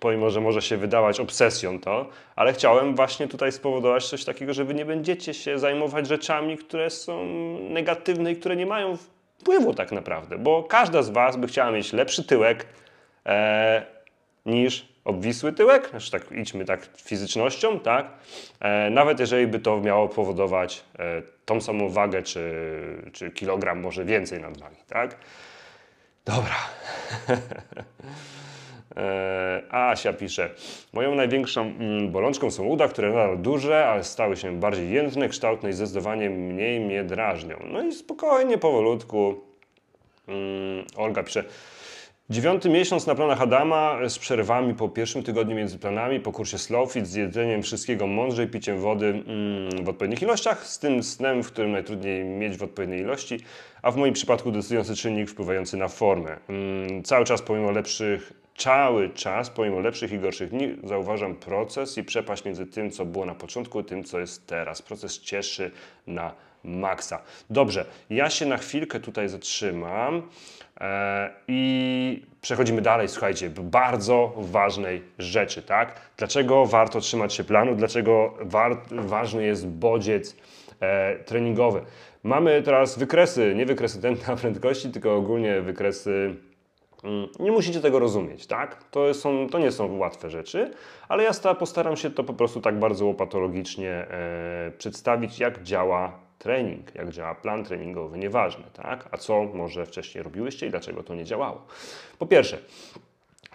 pomimo, że może się wydawać obsesją to, ale chciałem właśnie tutaj spowodować coś takiego, że wy nie będziecie się zajmować rzeczami, które są negatywne i które nie mają wpływu tak naprawdę, bo każda z Was by chciała mieć lepszy tyłek e, niż obwisły tyłek, znaczy tak idźmy tak fizycznością, tak? E, nawet jeżeli by to miało powodować e, tą samą wagę, czy, czy kilogram, może więcej nadwagi, tak? Dobra. [LAUGHS] E, Asia pisze, moją największą mm, bolączką są uda, które nadal duże, ale stały się bardziej jędrne, kształtne i zdecydowanie mniej mnie drażnią. No i spokojnie, powolutku. Mm, Olga pisze, Dziewiąty miesiąc na planach Adama z przerwami po pierwszym tygodniu między planami, po kursie Slowfit, z jedzeniem wszystkiego mądrzej, piciem wody mm, w odpowiednich ilościach, z tym snem, w którym najtrudniej mieć w odpowiedniej ilości, a w moim przypadku decydujący czynnik wpływający na formę. Cały czas pomimo lepszych cały czas, pomimo lepszych i gorszych dni, zauważam proces i przepaść między tym, co było na początku, i tym, co jest teraz. Proces cieszy na maksa. Dobrze, ja się na chwilkę tutaj zatrzymam e, i przechodzimy dalej. Słuchajcie, bardzo ważnej rzeczy, tak? Dlaczego warto trzymać się planu? Dlaczego ważny jest bodziec e, treningowy? Mamy teraz wykresy, nie wykresy tętna [LAUGHS] prędkości, tylko ogólnie wykresy nie musicie tego rozumieć, tak? To, są, to nie są łatwe rzeczy, ale ja postaram się to po prostu tak bardzo łopatologicznie e, przedstawić, jak działa trening, jak działa plan treningowy, nieważne, tak? A co może wcześniej robiłyście i dlaczego to nie działało? Po pierwsze,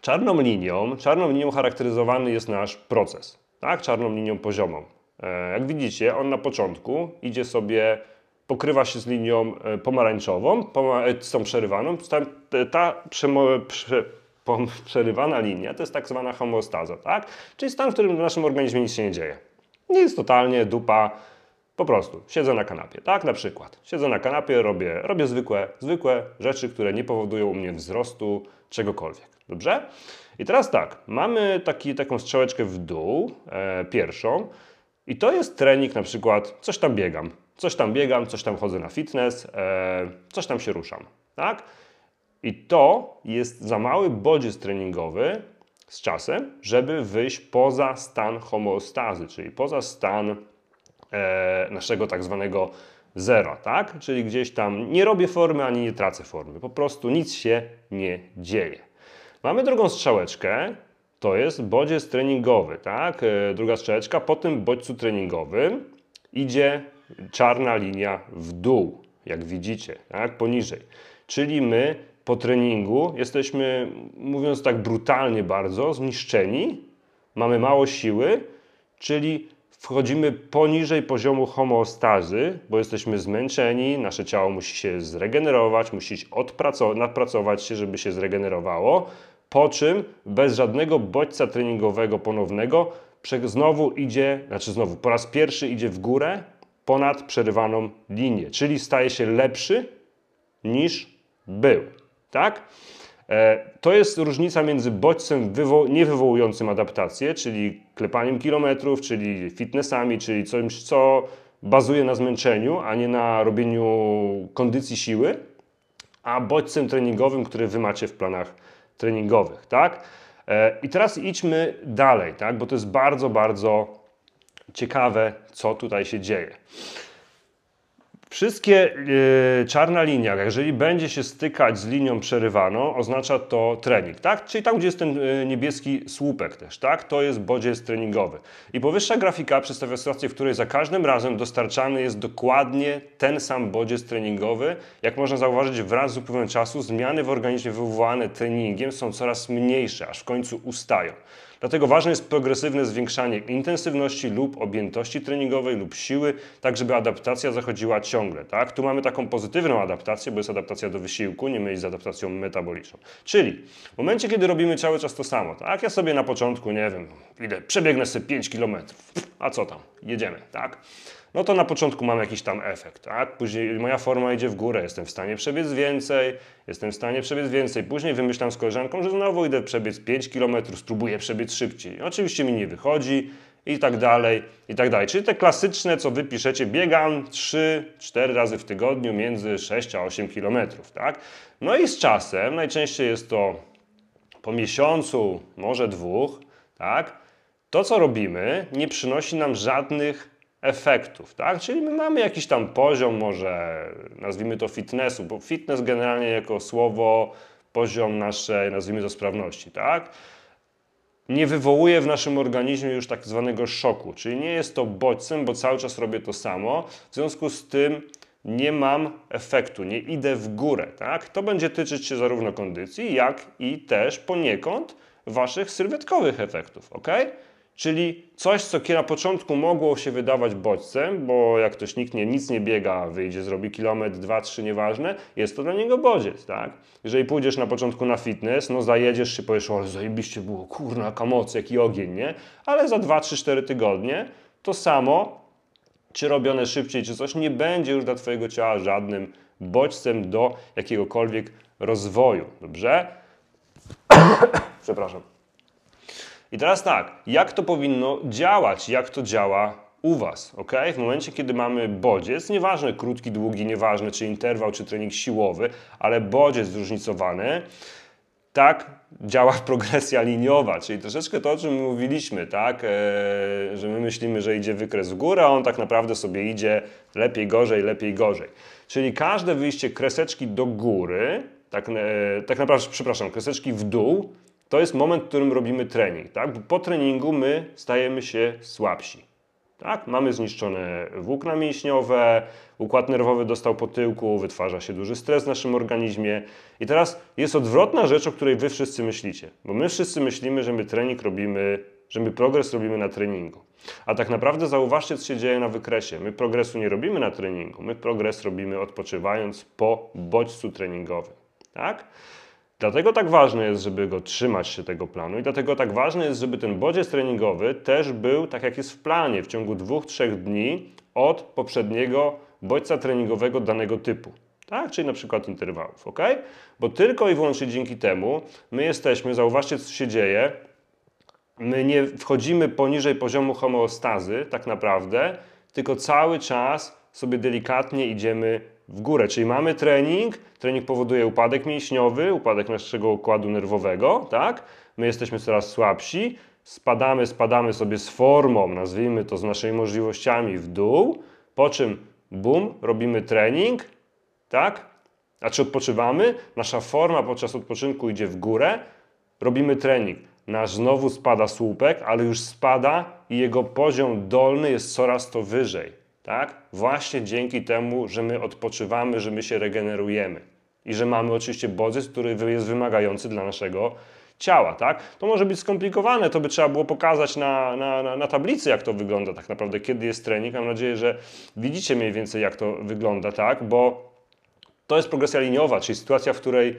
czarną linią, czarną linią charakteryzowany jest nasz proces, tak? Czarną linią poziomą. E, jak widzicie, on na początku idzie sobie, pokrywa się z linią e, pomarańczową, e, z tą przerywaną. Ta, przerywana linia to jest tak zwana homeostaza, tak? Czyli stan, w którym w naszym organizmie nic się nie dzieje. Nie jest totalnie dupa, po prostu siedzę na kanapie, tak? Na przykład. Siedzę na kanapie, robię, robię zwykłe, zwykłe rzeczy, które nie powodują u mnie wzrostu czegokolwiek. Dobrze? I teraz tak, mamy taki, taką strzałeczkę w dół, e, pierwszą, i to jest trening na przykład, coś tam biegam, coś tam biegam, coś tam chodzę na fitness, e, coś tam się ruszam, tak? I to jest za mały bodziec treningowy z czasem, żeby wyjść poza stan homeostazy, czyli poza stan e, naszego tak zwanego zera, tak? Czyli gdzieś tam nie robię formy ani nie tracę formy, po prostu nic się nie dzieje. Mamy drugą strzałeczkę, to jest bodziec treningowy, tak? E, druga strzałeczka, po tym bodźcu treningowym idzie czarna linia w dół, jak widzicie, tak? Poniżej. Czyli my po treningu jesteśmy, mówiąc tak brutalnie bardzo, zniszczeni, mamy mało siły, czyli wchodzimy poniżej poziomu homeostazy, bo jesteśmy zmęczeni, nasze ciało musi się zregenerować, musi nadpracować się, żeby się zregenerowało, po czym bez żadnego bodźca treningowego ponownego znowu idzie, znaczy znowu po raz pierwszy idzie w górę ponad przerywaną linię, czyli staje się lepszy niż był. Tak? E, to jest różnica między bodźcem niewywołującym adaptację, czyli klepaniem kilometrów, czyli fitnessami, czyli czymś, co bazuje na zmęczeniu, a nie na robieniu kondycji siły, a bodźcem treningowym, który wy macie w planach treningowych. Tak? E, I teraz idźmy dalej, tak? bo to jest bardzo, bardzo ciekawe, co tutaj się dzieje. Wszystkie yy, czarna linia, jeżeli będzie się stykać z linią przerywaną, oznacza to trening, tak? Czyli tam, gdzie jest ten yy, niebieski słupek też, tak? To jest bodziec treningowy. I powyższa grafika przedstawia sytuację, w której za każdym razem dostarczany jest dokładnie ten sam bodziec treningowy. Jak można zauważyć, wraz z upływem czasu zmiany w organizmie wywołane treningiem są coraz mniejsze, aż w końcu ustają. Dlatego ważne jest progresywne zwiększanie intensywności lub objętości treningowej lub siły, tak żeby adaptacja zachodziła ciągle. Tak? Tu mamy taką pozytywną adaptację, bo jest adaptacja do wysiłku, nie mylić z adaptacją metaboliczną. Czyli w momencie, kiedy robimy cały czas to samo, tak? Ja sobie na początku, nie wiem, idę, przebiegnę sobie 5 km, a co tam, jedziemy, tak? no to na początku mam jakiś tam efekt, tak? Później moja forma idzie w górę, jestem w stanie przebiec więcej, jestem w stanie przebiec więcej. Później wymyślam z koleżanką, że znowu idę przebiec 5 km, spróbuję przebiec szybciej. Oczywiście mi nie wychodzi i tak dalej, i tak dalej. Czyli te klasyczne, co wy piszecie, biegam 3-4 razy w tygodniu między 6 a 8 km, tak? No i z czasem, najczęściej jest to po miesiącu, może dwóch, tak? To, co robimy, nie przynosi nam żadnych efektów, tak? Czyli my mamy jakiś tam poziom, może nazwijmy to fitnessu, bo fitness generalnie jako słowo, poziom naszej, nazwijmy to sprawności, tak? Nie wywołuje w naszym organizmie już tak zwanego szoku, czyli nie jest to bodźcem, bo cały czas robię to samo, w związku z tym nie mam efektu, nie idę w górę, tak? To będzie tyczyć się zarówno kondycji, jak i też poniekąd waszych sylwetkowych efektów, ok? Czyli coś, co na początku mogło się wydawać bodźcem, bo jak ktoś nikt nie, nic nie biega, wyjdzie, zrobi kilometr, dwa, trzy, nieważne, jest to dla niego bodziec, tak? Jeżeli pójdziesz na początku na fitness, no zajedziesz się, powiesz, o, zajebiście było, kurna, jaka moc, jaki ogień, nie? Ale za dwa, trzy, cztery tygodnie to samo, czy robione szybciej, czy coś, nie będzie już dla Twojego ciała żadnym bodźcem do jakiegokolwiek rozwoju, dobrze? [COUGHS] Przepraszam. I teraz tak, jak to powinno działać, jak to działa u Was, ok? W momencie, kiedy mamy bodziec, nieważne krótki, długi, nieważne czy interwał, czy trening siłowy, ale bodziec zróżnicowany, tak działa [LAUGHS] progresja liniowa, czyli troszeczkę to, o czym mówiliśmy, tak? Eee, że my myślimy, że idzie wykres w górę, a on tak naprawdę sobie idzie lepiej, gorzej, lepiej, gorzej. Czyli każde wyjście kreseczki do góry, tak, e, tak naprawdę, przepraszam, kreseczki w dół, to jest moment, w którym robimy trening. Tak? Po treningu my stajemy się słabsi. Tak? Mamy zniszczone włókna mięśniowe, układ nerwowy dostał po tyłku, wytwarza się duży stres w naszym organizmie. I teraz jest odwrotna rzecz, o której wy wszyscy myślicie. Bo my wszyscy myślimy, że my trening robimy, że my progres robimy na treningu. A tak naprawdę zauważcie, co się dzieje na wykresie. My progresu nie robimy na treningu, my progres robimy odpoczywając po bodźcu treningowym. Tak? Dlatego tak ważne jest, żeby go trzymać się tego planu i dlatego tak ważne jest, żeby ten bodziec treningowy też był tak jak jest w planie w ciągu dwóch, trzech dni od poprzedniego bodźca treningowego danego typu. Tak? Czyli na przykład interwałów, ok? Bo tylko i wyłącznie dzięki temu my jesteśmy, zauważcie co się dzieje, my nie wchodzimy poniżej poziomu homeostazy tak naprawdę, tylko cały czas sobie delikatnie idziemy w górę. Czyli mamy trening, trening powoduje upadek mięśniowy, upadek naszego układu nerwowego, tak? My jesteśmy coraz słabsi, spadamy, spadamy sobie z formą, nazwijmy to z naszymi możliwościami w dół, po czym bum, robimy trening, tak? A czy odpoczywamy? Nasza forma podczas odpoczynku idzie w górę, robimy trening. Nasz znowu spada słupek, ale już spada i jego poziom dolny jest coraz to wyżej. Tak? Właśnie dzięki temu, że my odpoczywamy, że my się regenerujemy i że mamy oczywiście bodziec, który jest wymagający dla naszego ciała. Tak? To może być skomplikowane, to by trzeba było pokazać na, na, na, na tablicy, jak to wygląda tak naprawdę, kiedy jest trening. Mam nadzieję, że widzicie mniej więcej, jak to wygląda, tak? bo to jest progresja liniowa, czyli sytuacja, w której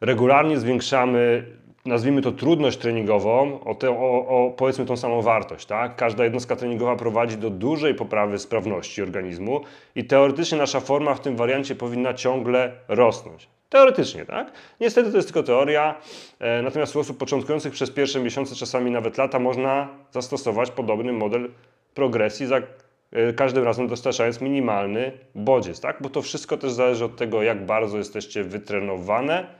regularnie zwiększamy nazwijmy to trudność treningową, o, te, o, o, powiedzmy tą samą wartość. Tak? Każda jednostka treningowa prowadzi do dużej poprawy sprawności organizmu i teoretycznie nasza forma w tym wariancie powinna ciągle rosnąć. Teoretycznie, tak? Niestety to jest tylko teoria, e, natomiast u osób początkujących przez pierwsze miesiące, czasami nawet lata, można zastosować podobny model progresji, za e, każdym razem dostarczając minimalny bodziec, tak? Bo to wszystko też zależy od tego, jak bardzo jesteście wytrenowane,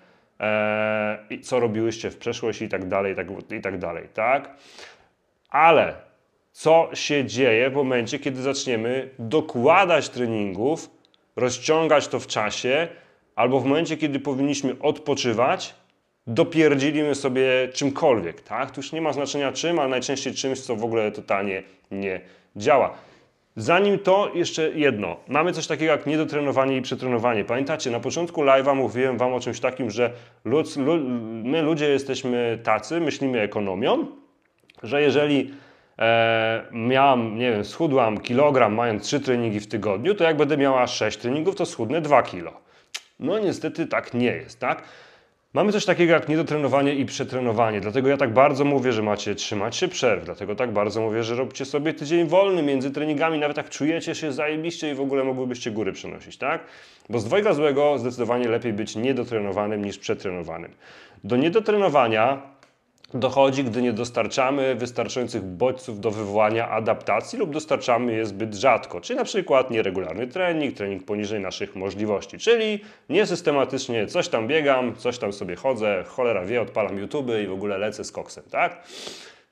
i co robiłyście w przeszłości i tak dalej, i tak, i tak dalej, tak? Ale co się dzieje w momencie, kiedy zaczniemy dokładać treningów, rozciągać to w czasie, albo w momencie, kiedy powinniśmy odpoczywać, dopierdzilimy sobie czymkolwiek, tak? Tu już nie ma znaczenia czym, ale najczęściej czymś, co w ogóle totalnie nie działa. Zanim to, jeszcze jedno. Mamy coś takiego jak niedotrenowanie i przetrenowanie. Pamiętacie, na początku live'a mówiłem Wam o czymś takim, że lud, lud, my ludzie jesteśmy tacy, myślimy ekonomią, że jeżeli e, miałam, nie wiem, schudłam kilogram mając 3 treningi w tygodniu, to jak będę miała 6 treningów, to schudnę 2 kilo. No niestety tak nie jest, tak? Mamy coś takiego jak niedotrenowanie i przetrenowanie, dlatego ja tak bardzo mówię, że macie trzymać się przerw, dlatego tak bardzo mówię, że róbcie sobie tydzień wolny między treningami, nawet jak czujecie się zajebiście i w ogóle mogłybyście góry przenosić, tak? Bo z dwojga złego zdecydowanie lepiej być niedotrenowanym niż przetrenowanym. Do niedotrenowania dochodzi, gdy nie dostarczamy wystarczających bodźców do wywołania adaptacji lub dostarczamy je zbyt rzadko, czyli na przykład nieregularny trening, trening poniżej naszych możliwości, czyli niesystematycznie coś tam biegam, coś tam sobie chodzę, cholera wie, odpalam YouTube i w ogóle lecę z koksem, tak?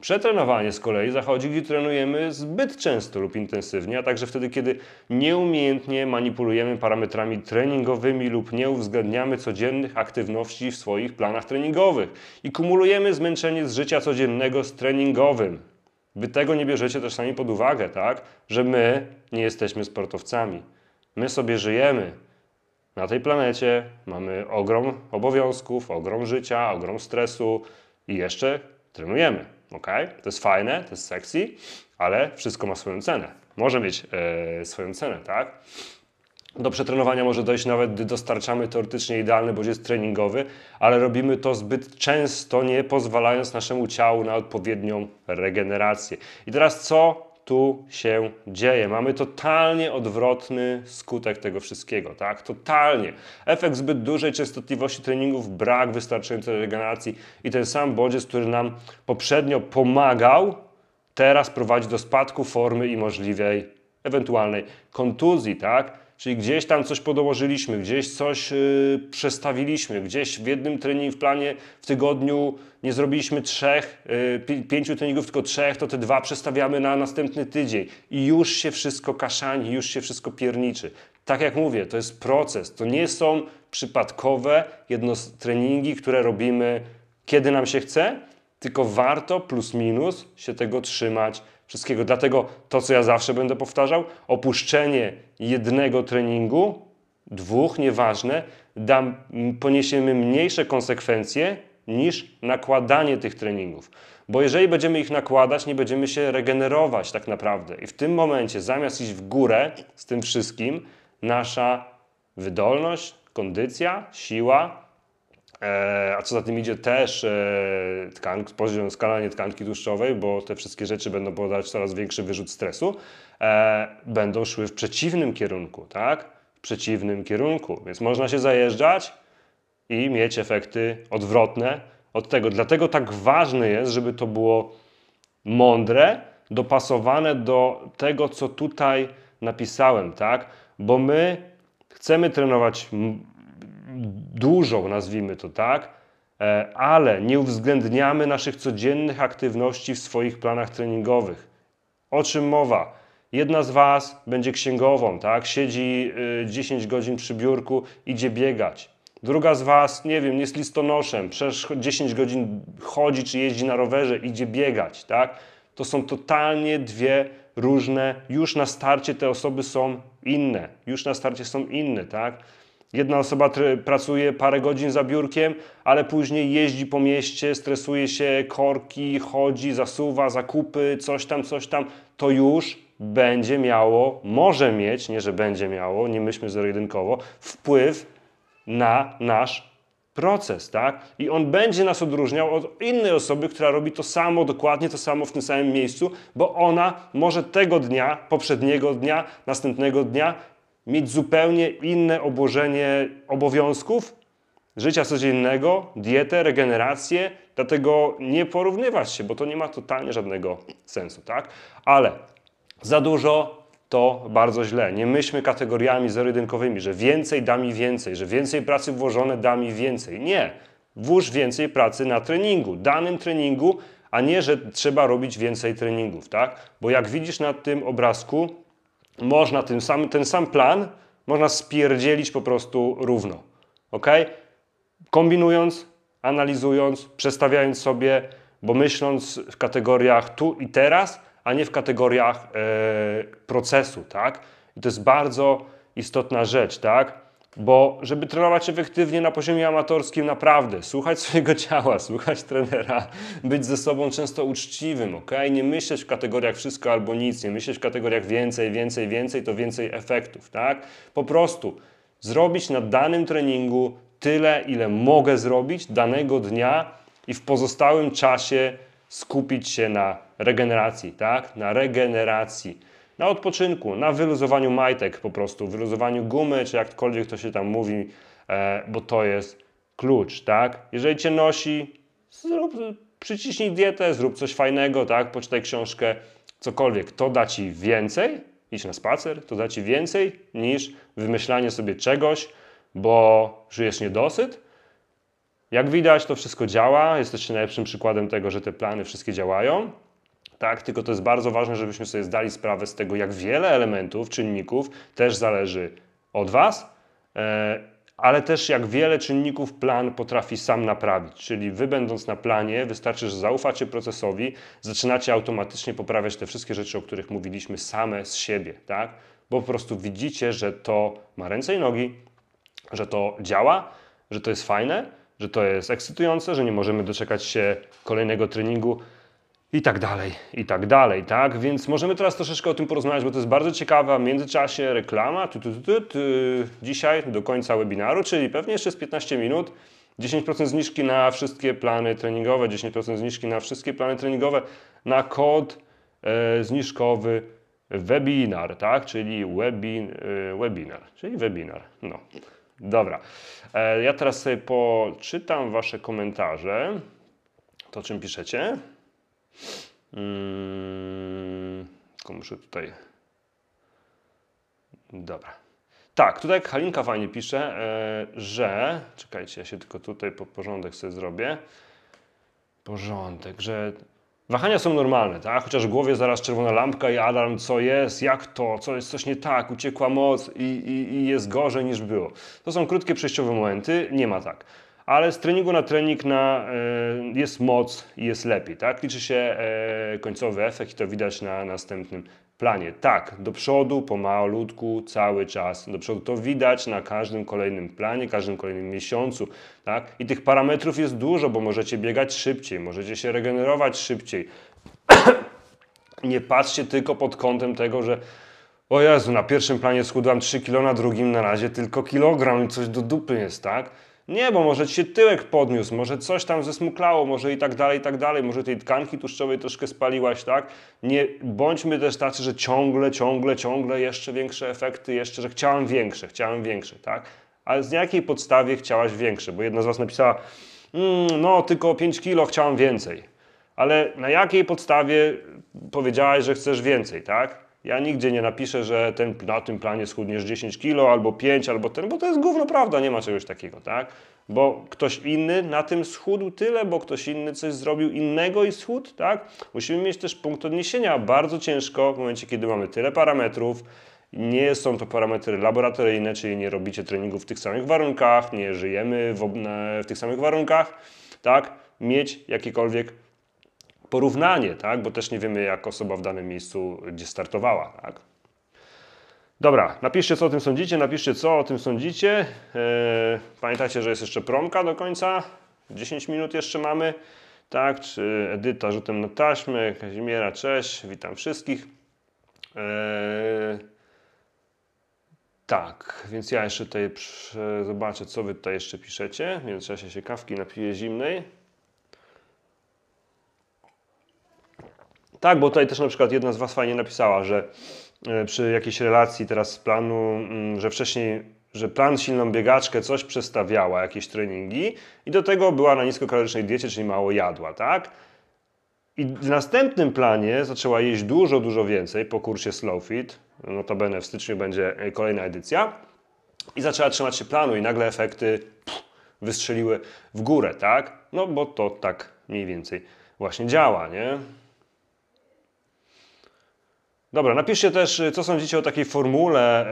Przetrenowanie z kolei zachodzi, gdy trenujemy zbyt często lub intensywnie, a także wtedy, kiedy nieumiejętnie manipulujemy parametrami treningowymi lub nie uwzględniamy codziennych aktywności w swoich planach treningowych i kumulujemy zmęczenie z życia codziennego z treningowym. Wy tego nie bierzecie też sami pod uwagę, tak? Że my nie jesteśmy sportowcami. My sobie żyjemy. Na tej planecie mamy ogrom obowiązków, ogrom życia, ogrom stresu i jeszcze trenujemy. Ok? To jest fajne, to jest sexy, ale wszystko ma swoją cenę. Może mieć e, swoją cenę, tak? Do przetrenowania może dojść nawet, gdy dostarczamy teoretycznie idealny bodziec treningowy, ale robimy to zbyt często, nie pozwalając naszemu ciału na odpowiednią regenerację. I teraz co tu się dzieje. Mamy totalnie odwrotny skutek tego wszystkiego, tak? Totalnie. Efekt zbyt dużej częstotliwości treningów, brak wystarczającej regeneracji i ten sam bodziec, który nam poprzednio pomagał, teraz prowadzi do spadku formy i możliwej ewentualnej kontuzji, tak? Czyli gdzieś tam coś podołożyliśmy, gdzieś coś yy, przestawiliśmy, gdzieś w jednym treningu, w planie w tygodniu nie zrobiliśmy trzech, yy, pięciu treningów, tylko trzech, to te dwa przestawiamy na następny tydzień. I już się wszystko kaszani, już się wszystko pierniczy. Tak jak mówię, to jest proces, to nie są przypadkowe jedno treningi, które robimy kiedy nam się chce, tylko warto plus minus się tego trzymać wszystkiego. Dlatego to, co ja zawsze będę powtarzał, opuszczenie jednego treningu, dwóch, nieważne, da, poniesiemy mniejsze konsekwencje niż nakładanie tych treningów. Bo jeżeli będziemy ich nakładać, nie będziemy się regenerować tak naprawdę. I w tym momencie, zamiast iść w górę z tym wszystkim, nasza wydolność, kondycja, siła, a co za tym idzie też e, tkank, poziom skalanie tkanki tłuszczowej, bo te wszystkie rzeczy będą powodować coraz większy wyrzut stresu, e, będą szły w przeciwnym kierunku, tak? W przeciwnym kierunku. Więc można się zajeżdżać i mieć efekty odwrotne od tego. Dlatego tak ważne jest, żeby to było mądre, dopasowane do tego, co tutaj napisałem, tak? Bo my chcemy trenować dużo, nazwijmy to tak, e, ale nie uwzględniamy naszych codziennych aktywności w swoich planach treningowych. O czym mowa? Jedna z Was będzie księgową, tak? Siedzi 10 y, godzin przy biurku, idzie biegać. Druga z Was, nie wiem, jest listonoszem, przez 10 godzin chodzi czy jeździ na rowerze, idzie biegać, tak? To są totalnie dwie różne, już na starcie te osoby są inne, już na starcie są inne, tak? Jedna osoba pracuje parę godzin za biurkiem, ale później jeździ po mieście, stresuje się, korki, chodzi, zasuwa, zakupy, coś tam, coś tam. To już będzie miało, może mieć, nie że będzie miało, nie myślmy zero-jedynkowo, wpływ na nasz proces, tak? I on będzie nas odróżniał od innej osoby, która robi to samo, dokładnie to samo w tym samym miejscu, bo ona może tego dnia, poprzedniego dnia, następnego dnia mieć zupełnie inne obłożenie obowiązków, życia codziennego, dietę, regenerację, dlatego nie porównywać się, bo to nie ma totalnie żadnego sensu, tak? Ale za dużo to bardzo źle. Nie myślmy kategoriami zero-jedynkowymi, że więcej da mi więcej, że więcej pracy włożone da mi więcej. Nie. Włóż więcej pracy na treningu, danym treningu, a nie, że trzeba robić więcej treningów, tak? Bo jak widzisz na tym obrazku, można ten sam, ten sam plan można spierdzielić po prostu równo. Ok? Kombinując, analizując, przestawiając sobie, bo myśląc w kategoriach tu i teraz, a nie w kategoriach e, procesu, tak? I to jest bardzo istotna rzecz, tak? Bo żeby trenować efektywnie na poziomie amatorskim, naprawdę słuchać swojego [LAUGHS] ciała, słuchać trenera, być ze sobą często uczciwym, ok? Nie myśleć w kategoriach wszystko albo nic, nie myśleć w kategoriach więcej, więcej, więcej, to więcej efektów, tak? Po prostu zrobić na danym treningu tyle, ile mogę zrobić danego dnia i w pozostałym czasie skupić się na regeneracji, tak? Na regeneracji, na odpoczynku, na wyluzowaniu majtek po prostu, wyluzowaniu gumy, czy jakkolwiek to się tam mówi, e, bo to jest klucz, tak? Jeżeli Cię nosi, zrób, przyciśnij dietę, zrób coś fajnego, tak? Poczytaj książkę, cokolwiek. To da Ci więcej, iść na spacer, to da Ci więcej niż wymyślanie sobie czegoś, bo czujesz niedosyt, jak widać, to wszystko działa. Jesteście najlepszym przykładem tego, że te plany wszystkie działają. Tak, tylko to jest bardzo ważne, żebyśmy sobie zdali sprawę z tego, jak wiele elementów, czynników też zależy od Was, e, ale też jak wiele czynników plan potrafi sam naprawić. Czyli Wy, będąc na planie, wystarczy, że zaufacie procesowi, zaczynacie automatycznie poprawiać te wszystkie rzeczy, o których mówiliśmy, same z siebie, tak? Bo po prostu widzicie, że to ma ręce i nogi, że to działa, że to jest fajne że to jest ekscytujące, że nie możemy doczekać się kolejnego treningu i tak dalej, i tak dalej, tak? Więc możemy teraz troszeczkę o tym porozmawiać, bo to jest bardzo ciekawe. W międzyczasie reklama, tu, tu, tu, tu, dzisiaj do końca webinaru, czyli pewnie jeszcze z 15 minut. 10% zniżki na wszystkie plany treningowe, 10% zniżki na wszystkie plany treningowe, na kod e, zniżkowy webinar, tak? Czyli webin, e, webinar, czyli webinar. No. Dobra. E, ja teraz sobie poczytam Wasze komentarze. To, czym piszecie. Hmm, tylko muszę tutaj. Dobra. Tak, tutaj Halinka fajnie pisze, e, że. Czekajcie, ja się tylko tutaj po porządek sobie zrobię. Porządek, że Wahania są normalne, tak? chociaż w głowie zaraz czerwona lampka i alarm, co jest, jak to, co jest coś nie tak, uciekła moc i, i, i jest gorzej niż było. To są krótkie przejściowe momenty, nie ma tak. Ale z treningu na trening na, e, jest moc i jest lepiej, tak? Liczy się e, końcowy efekt i to widać na następnym planie. Tak, do przodu, pomalutku, cały czas. Do przodu to widać na każdym kolejnym planie, każdym kolejnym miesiącu, tak? I tych parametrów jest dużo, bo możecie biegać szybciej, możecie się regenerować szybciej. [COUGHS] Nie patrzcie tylko pod kątem tego, że o Jezu, na pierwszym planie schudłam 3 kg, na drugim na razie tylko kilogram i coś do dupy jest, tak? Nie, bo może ci się tyłek podniósł, może coś tam zesmuklało, może i tak dalej, i tak dalej, może tej tkanki tłuszczowej troszkę spaliłaś, tak? Nie bądźmy też tacy, że ciągle, ciągle, ciągle jeszcze większe efekty, jeszcze, że chciałam większe, chciałem większe, tak? Ale z jakiej podstawie chciałaś większe? Bo jedna z Was napisała, mmm, no tylko 5 kilo, chciałam więcej. Ale na jakiej podstawie powiedziałaś, że chcesz więcej, tak? Ja nigdzie nie napiszę, że ten, na tym planie schudniesz 10 kilo, albo 5, albo ten, bo to jest gówno prawda, nie ma czegoś takiego, tak? Bo ktoś inny na tym schudł tyle, bo ktoś inny coś zrobił innego i schudł, tak? Musimy mieć też punkt odniesienia. Bardzo ciężko w momencie, kiedy mamy tyle parametrów, nie są to parametry laboratoryjne, czyli nie robicie treningu w tych samych warunkach, nie żyjemy w, w tych samych warunkach, tak? Mieć jakiekolwiek porównanie, tak? bo też nie wiemy, jak osoba w danym miejscu gdzie startowała. Tak? Dobra, napiszcie, co o tym sądzicie, napiszcie, co o tym sądzicie. Eee, pamiętajcie, że jest jeszcze promka do końca. 10 minut jeszcze mamy. Tak, czy Edyta rzutem na taśmę, Kazimiera, cześć, witam wszystkich. Eee, tak, więc ja jeszcze tutaj zobaczę, co wy tutaj jeszcze piszecie. W międzyczasie się kawki napiję zimnej. Tak, bo tutaj też na przykład jedna z Was fajnie napisała, że e, przy jakiejś relacji teraz z planu, mm, że wcześniej, że plan silną biegaczkę coś przestawiała, jakieś treningi i do tego była na niskokalorycznej diecie, czyli mało jadła, tak? I w następnym planie zaczęła jeść dużo, dużo więcej po kursie Slow Fit, notabene w styczniu będzie e, kolejna edycja i zaczęła trzymać się planu i nagle efekty pff, wystrzeliły w górę, tak? No bo to tak mniej więcej właśnie działa, nie? Dobra, napiszcie też, co sądzicie o takiej formule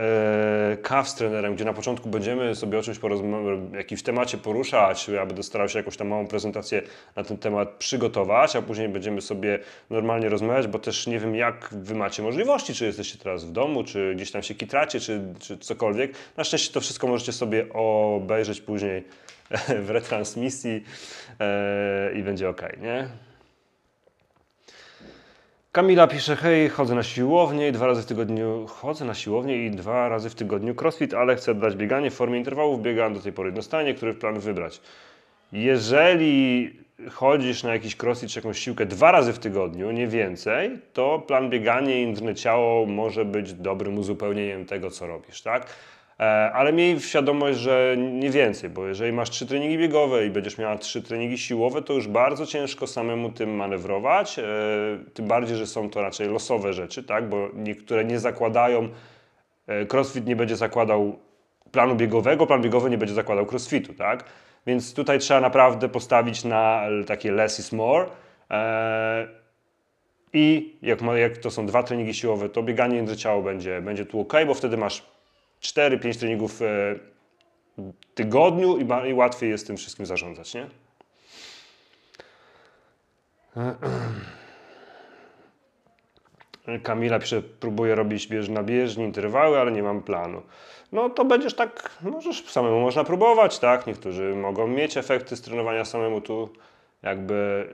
yy, kaw z trenerem, gdzie na początku będziemy sobie o czymś jakimś temacie poruszać. Ja będę starał się jakąś tam małą prezentację na ten temat przygotować, a później będziemy sobie normalnie rozmawiać, bo też nie wiem, jak wy macie możliwości, czy jesteście teraz w domu, czy gdzieś tam się kitracie, czy, czy cokolwiek. Na szczęście to wszystko możecie sobie obejrzeć później [LAUGHS] w retransmisji yy, i będzie ok, nie? Kamila pisze, hej, chodzę na siłownię i dwa razy w tygodniu chodzę na siłownię i dwa razy w tygodniu crossfit, ale chcę dać bieganie w formie interwałów, biegam do tej pory jednostajnie, który plan wybrać. Jeżeli chodzisz na jakiś crossfit czy jakąś siłkę dwa razy w tygodniu, nie więcej, to plan bieganie i ciało może być dobrym uzupełnieniem tego, co robisz, tak? E, ale miej świadomość, że nie więcej, bo jeżeli masz trzy treningi biegowe i będziesz miała trzy treningi siłowe, to już bardzo ciężko samemu tym manewrować, e, tym bardziej, że są to raczej losowe rzeczy, tak? bo niektóre nie zakładają, e, crossfit nie będzie zakładał planu biegowego, plan biegowy nie będzie zakładał crossfitu, tak? Więc tutaj trzeba naprawdę postawić na takie less is more. I jak, to są dwa treningi siłowe, to bieganie między ciało będzie, będzie tu ok, bo wtedy masz 4-5 treningów e, w tygodniu i, łatwiej jest tym wszystkim zarządzać, nie? Kamila pisze, próbuję robić bież na bieżni, interwały, ale nie mam planu. No to będziesz tak, możesz samemu można próbować, tak? Niektórzy mogą mieć efekty z trenowania samemu tu jakby...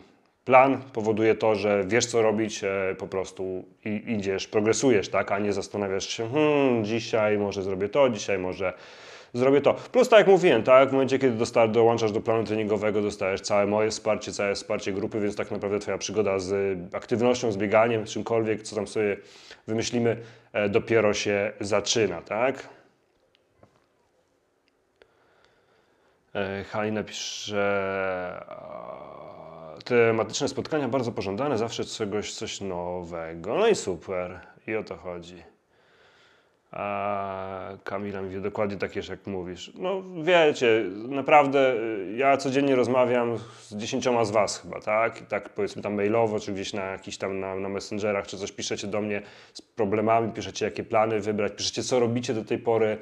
Yy, Plan powoduje to, że wiesz co robić, e, po prostu idziesz, progresujesz, tak, a nie zastanawiasz się, hmm, dzisiaj może zrobię to, dzisiaj może zrobię to. Plus tak jak mówiłem, tak, w momencie kiedy dołączasz do planu treningowego, dostajesz całe moje wsparcie, całe wsparcie grupy, więc tak naprawdę Twoja przygoda z aktywnością, z bieganiem, czymkolwiek, co tam sobie wymyślimy, e, dopiero się zaczyna, tak. E, Halina pisze tematyczne spotkania bardzo pożądane, zawsze czegoś, coś nowego. No i super, i o to chodzi. A Kamila mówi dokładnie takie, jak mówisz. No wiecie, naprawdę ja codziennie rozmawiam z dziesięcioma z was chyba, tak? I tak powiedzmy tam mailowo, czy gdzieś na jakiś tam na, na messengerach, czy coś piszecie do mnie z problemami, piszecie jakie plany wybrać, piszecie co robicie do tej pory,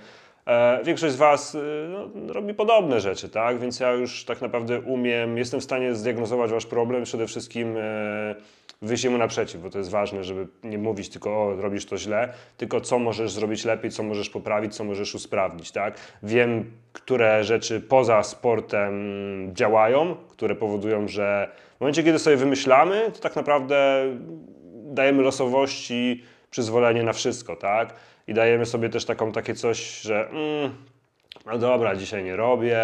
większość z Was e, no, robi podobne rzeczy, tak? Więc ja już tak naprawdę umiem, jestem w stanie zdiagnozować Wasz problem, przede wszystkim e, wyjść mu naprzeciw, bo to jest ważne, żeby nie mówić tylko o, robisz to źle, tylko co możesz zrobić lepiej, co możesz poprawić, co możesz usprawnić, tak? Wiem, które rzeczy poza sportem działają, które powodują, że w momencie, kiedy sobie wymyślamy, to tak naprawdę dajemy losowości przyzwolenie na wszystko, tak? I dajemy sobie też taką, takie coś, że mm, no dobra, dzisiaj nie robię,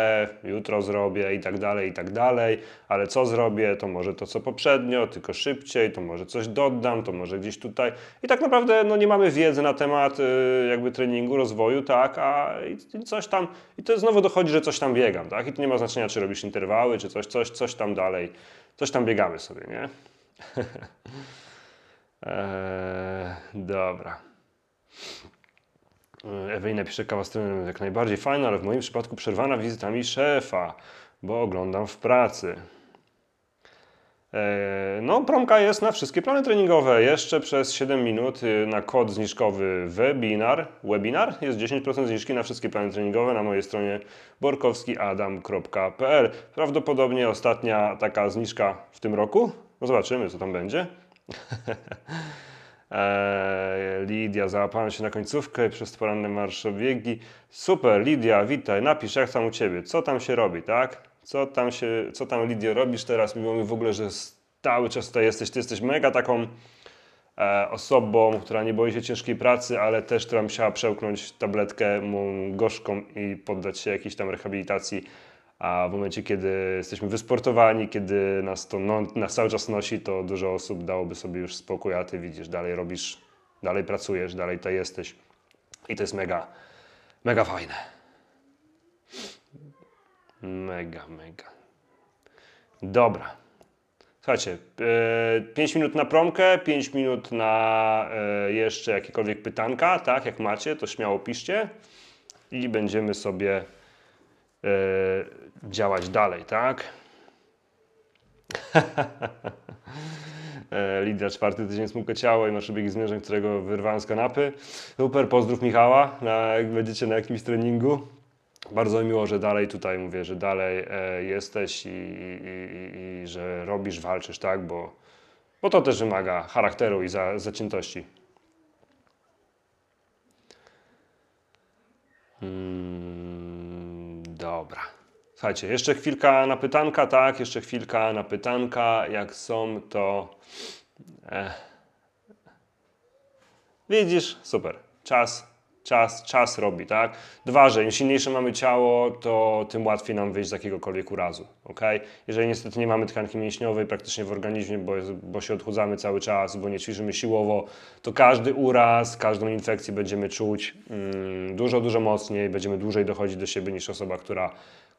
jutro zrobię i tak dalej, i tak dalej, ale co zrobię, to może to co poprzednio, tylko szybciej, to może coś dodam, to może gdzieś tutaj. I tak naprawdę no, nie mamy wiedzy na temat y, jakby treningu, rozwoju, tak, a i, coś tam, i to znowu dochodzi, że coś tam biegam, tak, i to nie ma znaczenia, czy robisz interwały, czy coś, coś, coś tam dalej, coś tam biegamy sobie, nie? eee, [LAUGHS] dobra. E, Ewelina pisze, kawa z trenerem jak najbardziej fajna, ale w moim przypadku przerwana wizytami szefa, bo oglądam w pracy. E, no, promka jest na wszystkie plany treningowe. Jeszcze przez 7 minut y, na kod zniżkowy webinar, webinar jest 10% zniżki na wszystkie plany treningowe na mojej stronie borkowskiadam.pl. Prawdopodobnie ostatnia taka zniżka w tym roku. No zobaczymy, co tam będzie. [LAUGHS] Eee, Lidia, załapałem się na końcówkę przez poranne marszobiegi. Super, Lidia, witaj, napisz jak tam u Ciebie, co tam się robi, tak? Co tam się, co tam Lidia robisz teraz? Miło mi w ogóle, że cały czas tutaj jesteś. Ty jesteś mega taką e, osobą, która nie boi się ciężkiej pracy, ale też która musiała przełknąć tabletkę gorzką i poddać się jakiejś tam rehabilitacji a w momencie, kiedy jesteśmy wysportowani, kiedy nas to no, nas cały czas nosi, to dużo osób dałoby sobie już spokój, a ty widzisz, dalej robisz, dalej pracujesz, dalej tutaj jesteś. I to jest mega, mega fajne. Mega, mega. Dobra. Słuchajcie, 5 minut na promkę, 5 minut na e, jeszcze jakiekolwiek pytanka, tak, jak macie, to śmiało piszcie i będziemy sobie e, działać dalej, tak? E, [LAUGHS] Lidia, czwarty tydzień smukłe ciało i masz biegi z mężem, którego wyrwałem z kanapy. Super, pozdrów Michała, na, jak będziecie na jakimś treningu. Bardzo miło, że dalej tutaj mówię, że dalej e, jesteś i, i, i, i, że robisz, walczysz, tak? Bo, bo to też wymaga charakteru i za, zaciętości. Hmm, dobra. Słuchajcie, jeszcze chwilka na pytanka, tak, jeszcze chwilka na pytanka. Jak są, to. Eh. Widzisz? Super. Czas, czas, czas robi, tak? Dwa, że im silniejsze mamy ciało, to tym łatwiej nam wyjść z jakiegokolwiek urazu, ok? Jeżeli niestety nie mamy tkanki mięśniowej praktycznie w organizmie, bo, bo się odchudzamy cały czas, bo nie ćwiczymy siłowo, to każdy uraz, każdą infekcję będziemy czuć mm, dużo, dużo mocniej, będziemy dłużej dochodzić do siebie niż osoba, która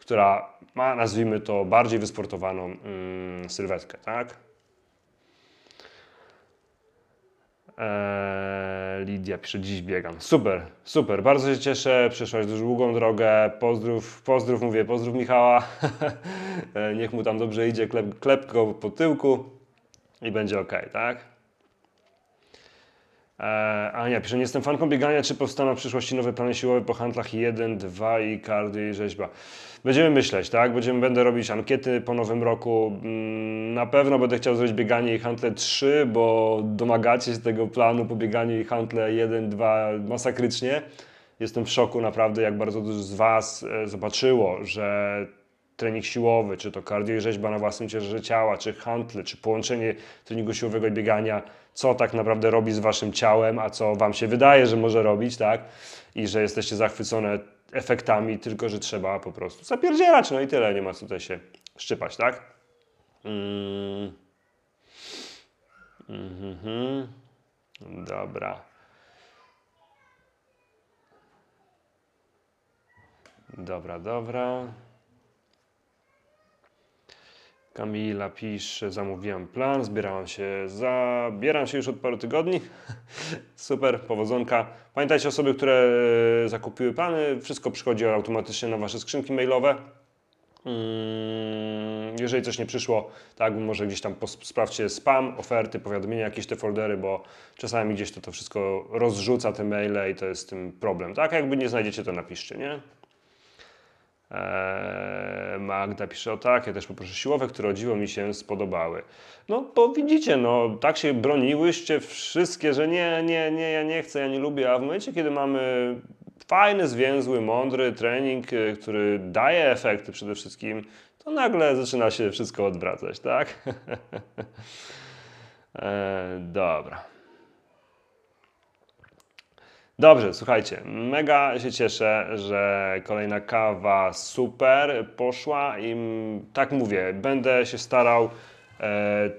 która ma, nazwijmy to, bardziej wysportowaną mm, sylwetkę, tak? Eee, Lidia pisze, dziś biegam. Super, super, bardzo się cieszę, przeszłaś długą drogę, pozdrów, pozdrów, mówię, pozdrów Michała, [LAUGHS] eee, niech mu tam dobrze idzie, klep, klep go po tyłku i będzie ok, tak? Eee, Ania pisze, nie jestem fanką biegania, czy powstaną w przyszłości nowe plany siłowe po handlach 1, 2 i kardio i rzeźba? Będziemy myśleć, tak? Będziemy, będę robić ankiety po nowym roku. Mm, na pewno będę chciał zrobić bieganie i handle 3, bo domagacie się tego planu po bieganiu i handle 1, 2 masakrycznie. Jestem w szoku naprawdę, jak bardzo dużo z Was e, zobaczyło, że trening siłowy, czy to kardio i rzeźba na własnym ciężarze ciała, czy handle, czy połączenie treningu siłowego i biegania, co tak naprawdę robi z Waszym ciałem, a co Wam się wydaje, że może robić, tak? I że jesteście zachwycone efektami, tylko że trzeba po prostu zapierdzielać, no i tyle, nie ma co tutaj się szczypać, tak? Mm. Mm -hmm. Dobra. Dobra, dobra. Kamila pisze, zamówiłam plan, zbierałam się, zabieram się już od paru tygodni. [LAUGHS] Super, powodzonka. Pamiętajcie osoby, które zakupiły plany, wszystko przychodzi automatycznie na Wasze skrzynki mailowe. Mm, jeżeli coś nie przyszło, tak, może gdzieś tam sprawdźcie spam, oferty, powiadomienia, jakieś te foldery, bo czasami gdzieś to, to wszystko rozrzuca te maile i to jest tym problem, tak? Jakby nie znajdziecie, to napiszcie, nie? Eee, Magda pisze o tak, ja też poproszę siłowe, które o dziwo mi się spodobały. No bo widzicie, no tak się broniłyście wszystkie, że nie, nie, nie, ja nie chcę, ja nie lubię, a w momencie, kiedy mamy fajny, zwięzły, mądry trening, y, który daje efekty przede wszystkim, to nagle zaczyna się wszystko odwracać, tak? [LAUGHS] eee, dobra. Dobrze, słuchajcie, mega się cieszę, że kolejna kawa super poszła i tak mówię, będę się starał e,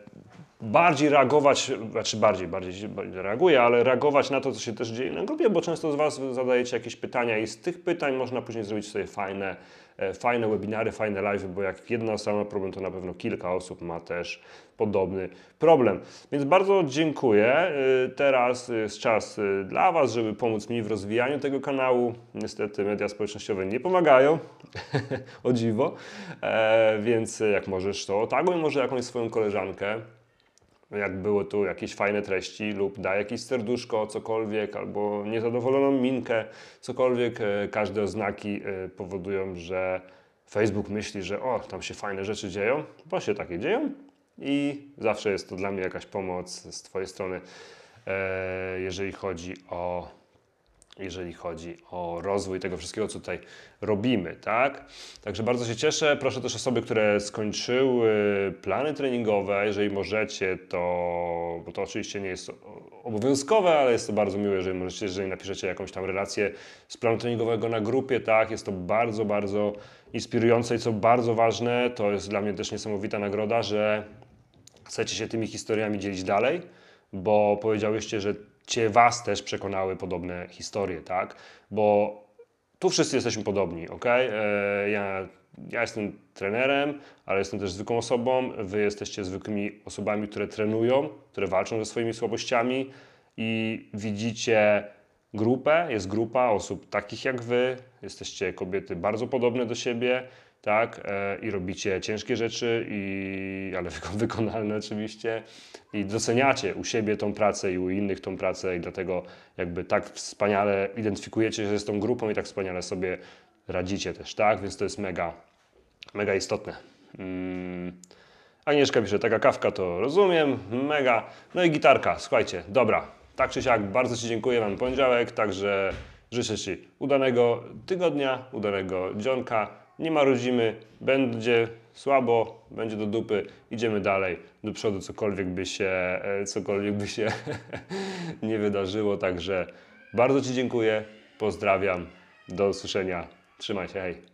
bardziej reagować, znaczy bardziej, bardziej bardziej reaguję, ale reagować na to, co się też dzieje na grupie, bo często z Was zadajecie jakieś pytania i z tych pytań można później zrobić sobie fajne, e, fajne webinary, fajne live, bo jak jedna osoba ma problem, to na pewno kilka osób ma też podobny problem. Więc bardzo dziękuję. Y, Teraz jest czas y, dla Was, żeby pomóc mi w rozwijaniu tego kanału. Niestety media społecznościowe nie pomagają, [LAUGHS] o dziwo, e, więc jak możesz, to taguj może jakąś swoją koleżankę, jak było tu jakieś fajne treści lub daj jakieś serduszko, cokolwiek, albo niezadowoloną minkę, cokolwiek. E, Każde oznaki e, powodują, że Facebook myśli, że o, tam się fajne rzeczy dzieją, bo się takie dzieją i zawsze jest to dla mnie jakaś pomoc z Twojej strony, e, jeżeli chodzi o jeżeli chodzi o rozwój tego wszystkiego, co tutaj robimy, tak? Także bardzo się cieszę. Proszę też osoby, które skończyły plany treningowe, jeżeli możecie, to, bo to oczywiście nie jest obowiązkowe, ale jest to bardzo miłe, jeżeli możecie, jeżeli napiszecie jakąś tam relację z planu treningowego na grupie, tak? Jest to bardzo, bardzo inspirujące i co bardzo ważne, to jest dla mnie też niesamowita nagroda, że chcecie się tymi historiami dzielić dalej, bo powiedziałyście, że Cię Was też przekonały podobne historie, tak? Bo tu wszyscy jesteśmy podobni, ok? Ja, ja jestem trenerem, ale jestem też zwykłą osobą. Wy jesteście zwykłymi osobami, które trenują, które walczą ze swoimi słabościami i widzicie grupę, jest grupa osób takich jak Wy. Jesteście kobiety bardzo podobne do siebie, tak? E, I robicie ciężkie rzeczy, i, ale wyko- [LAUGHS] wykonalne oczywiście. I doceniacie u siebie tą pracę i u innych tą pracę i dlatego jakby tak wspaniale identyfikujecie się z tą grupą i tak wspaniale sobie radzicie też, tak? Więc to jest mega, mega istotne. Mm. Agnieszka pisze, taka kawka to rozumiem, mega. No i gitarka, słuchajcie, dobra. Tak czy siak, bardzo Ci dziękuję, mam poniedziałek, także życzę Ci udanego tygodnia, udanego dzionka. Nie marudzimy, będzie słabo, będzie do dupy, idziemy dalej, do przodu, cokolwiek by się, e, cokolwiek by się [LAUGHS] nie wydarzyło. Także bardzo Ci dziękuję, pozdrawiam, do usłyszenia, trzymaj się, hej.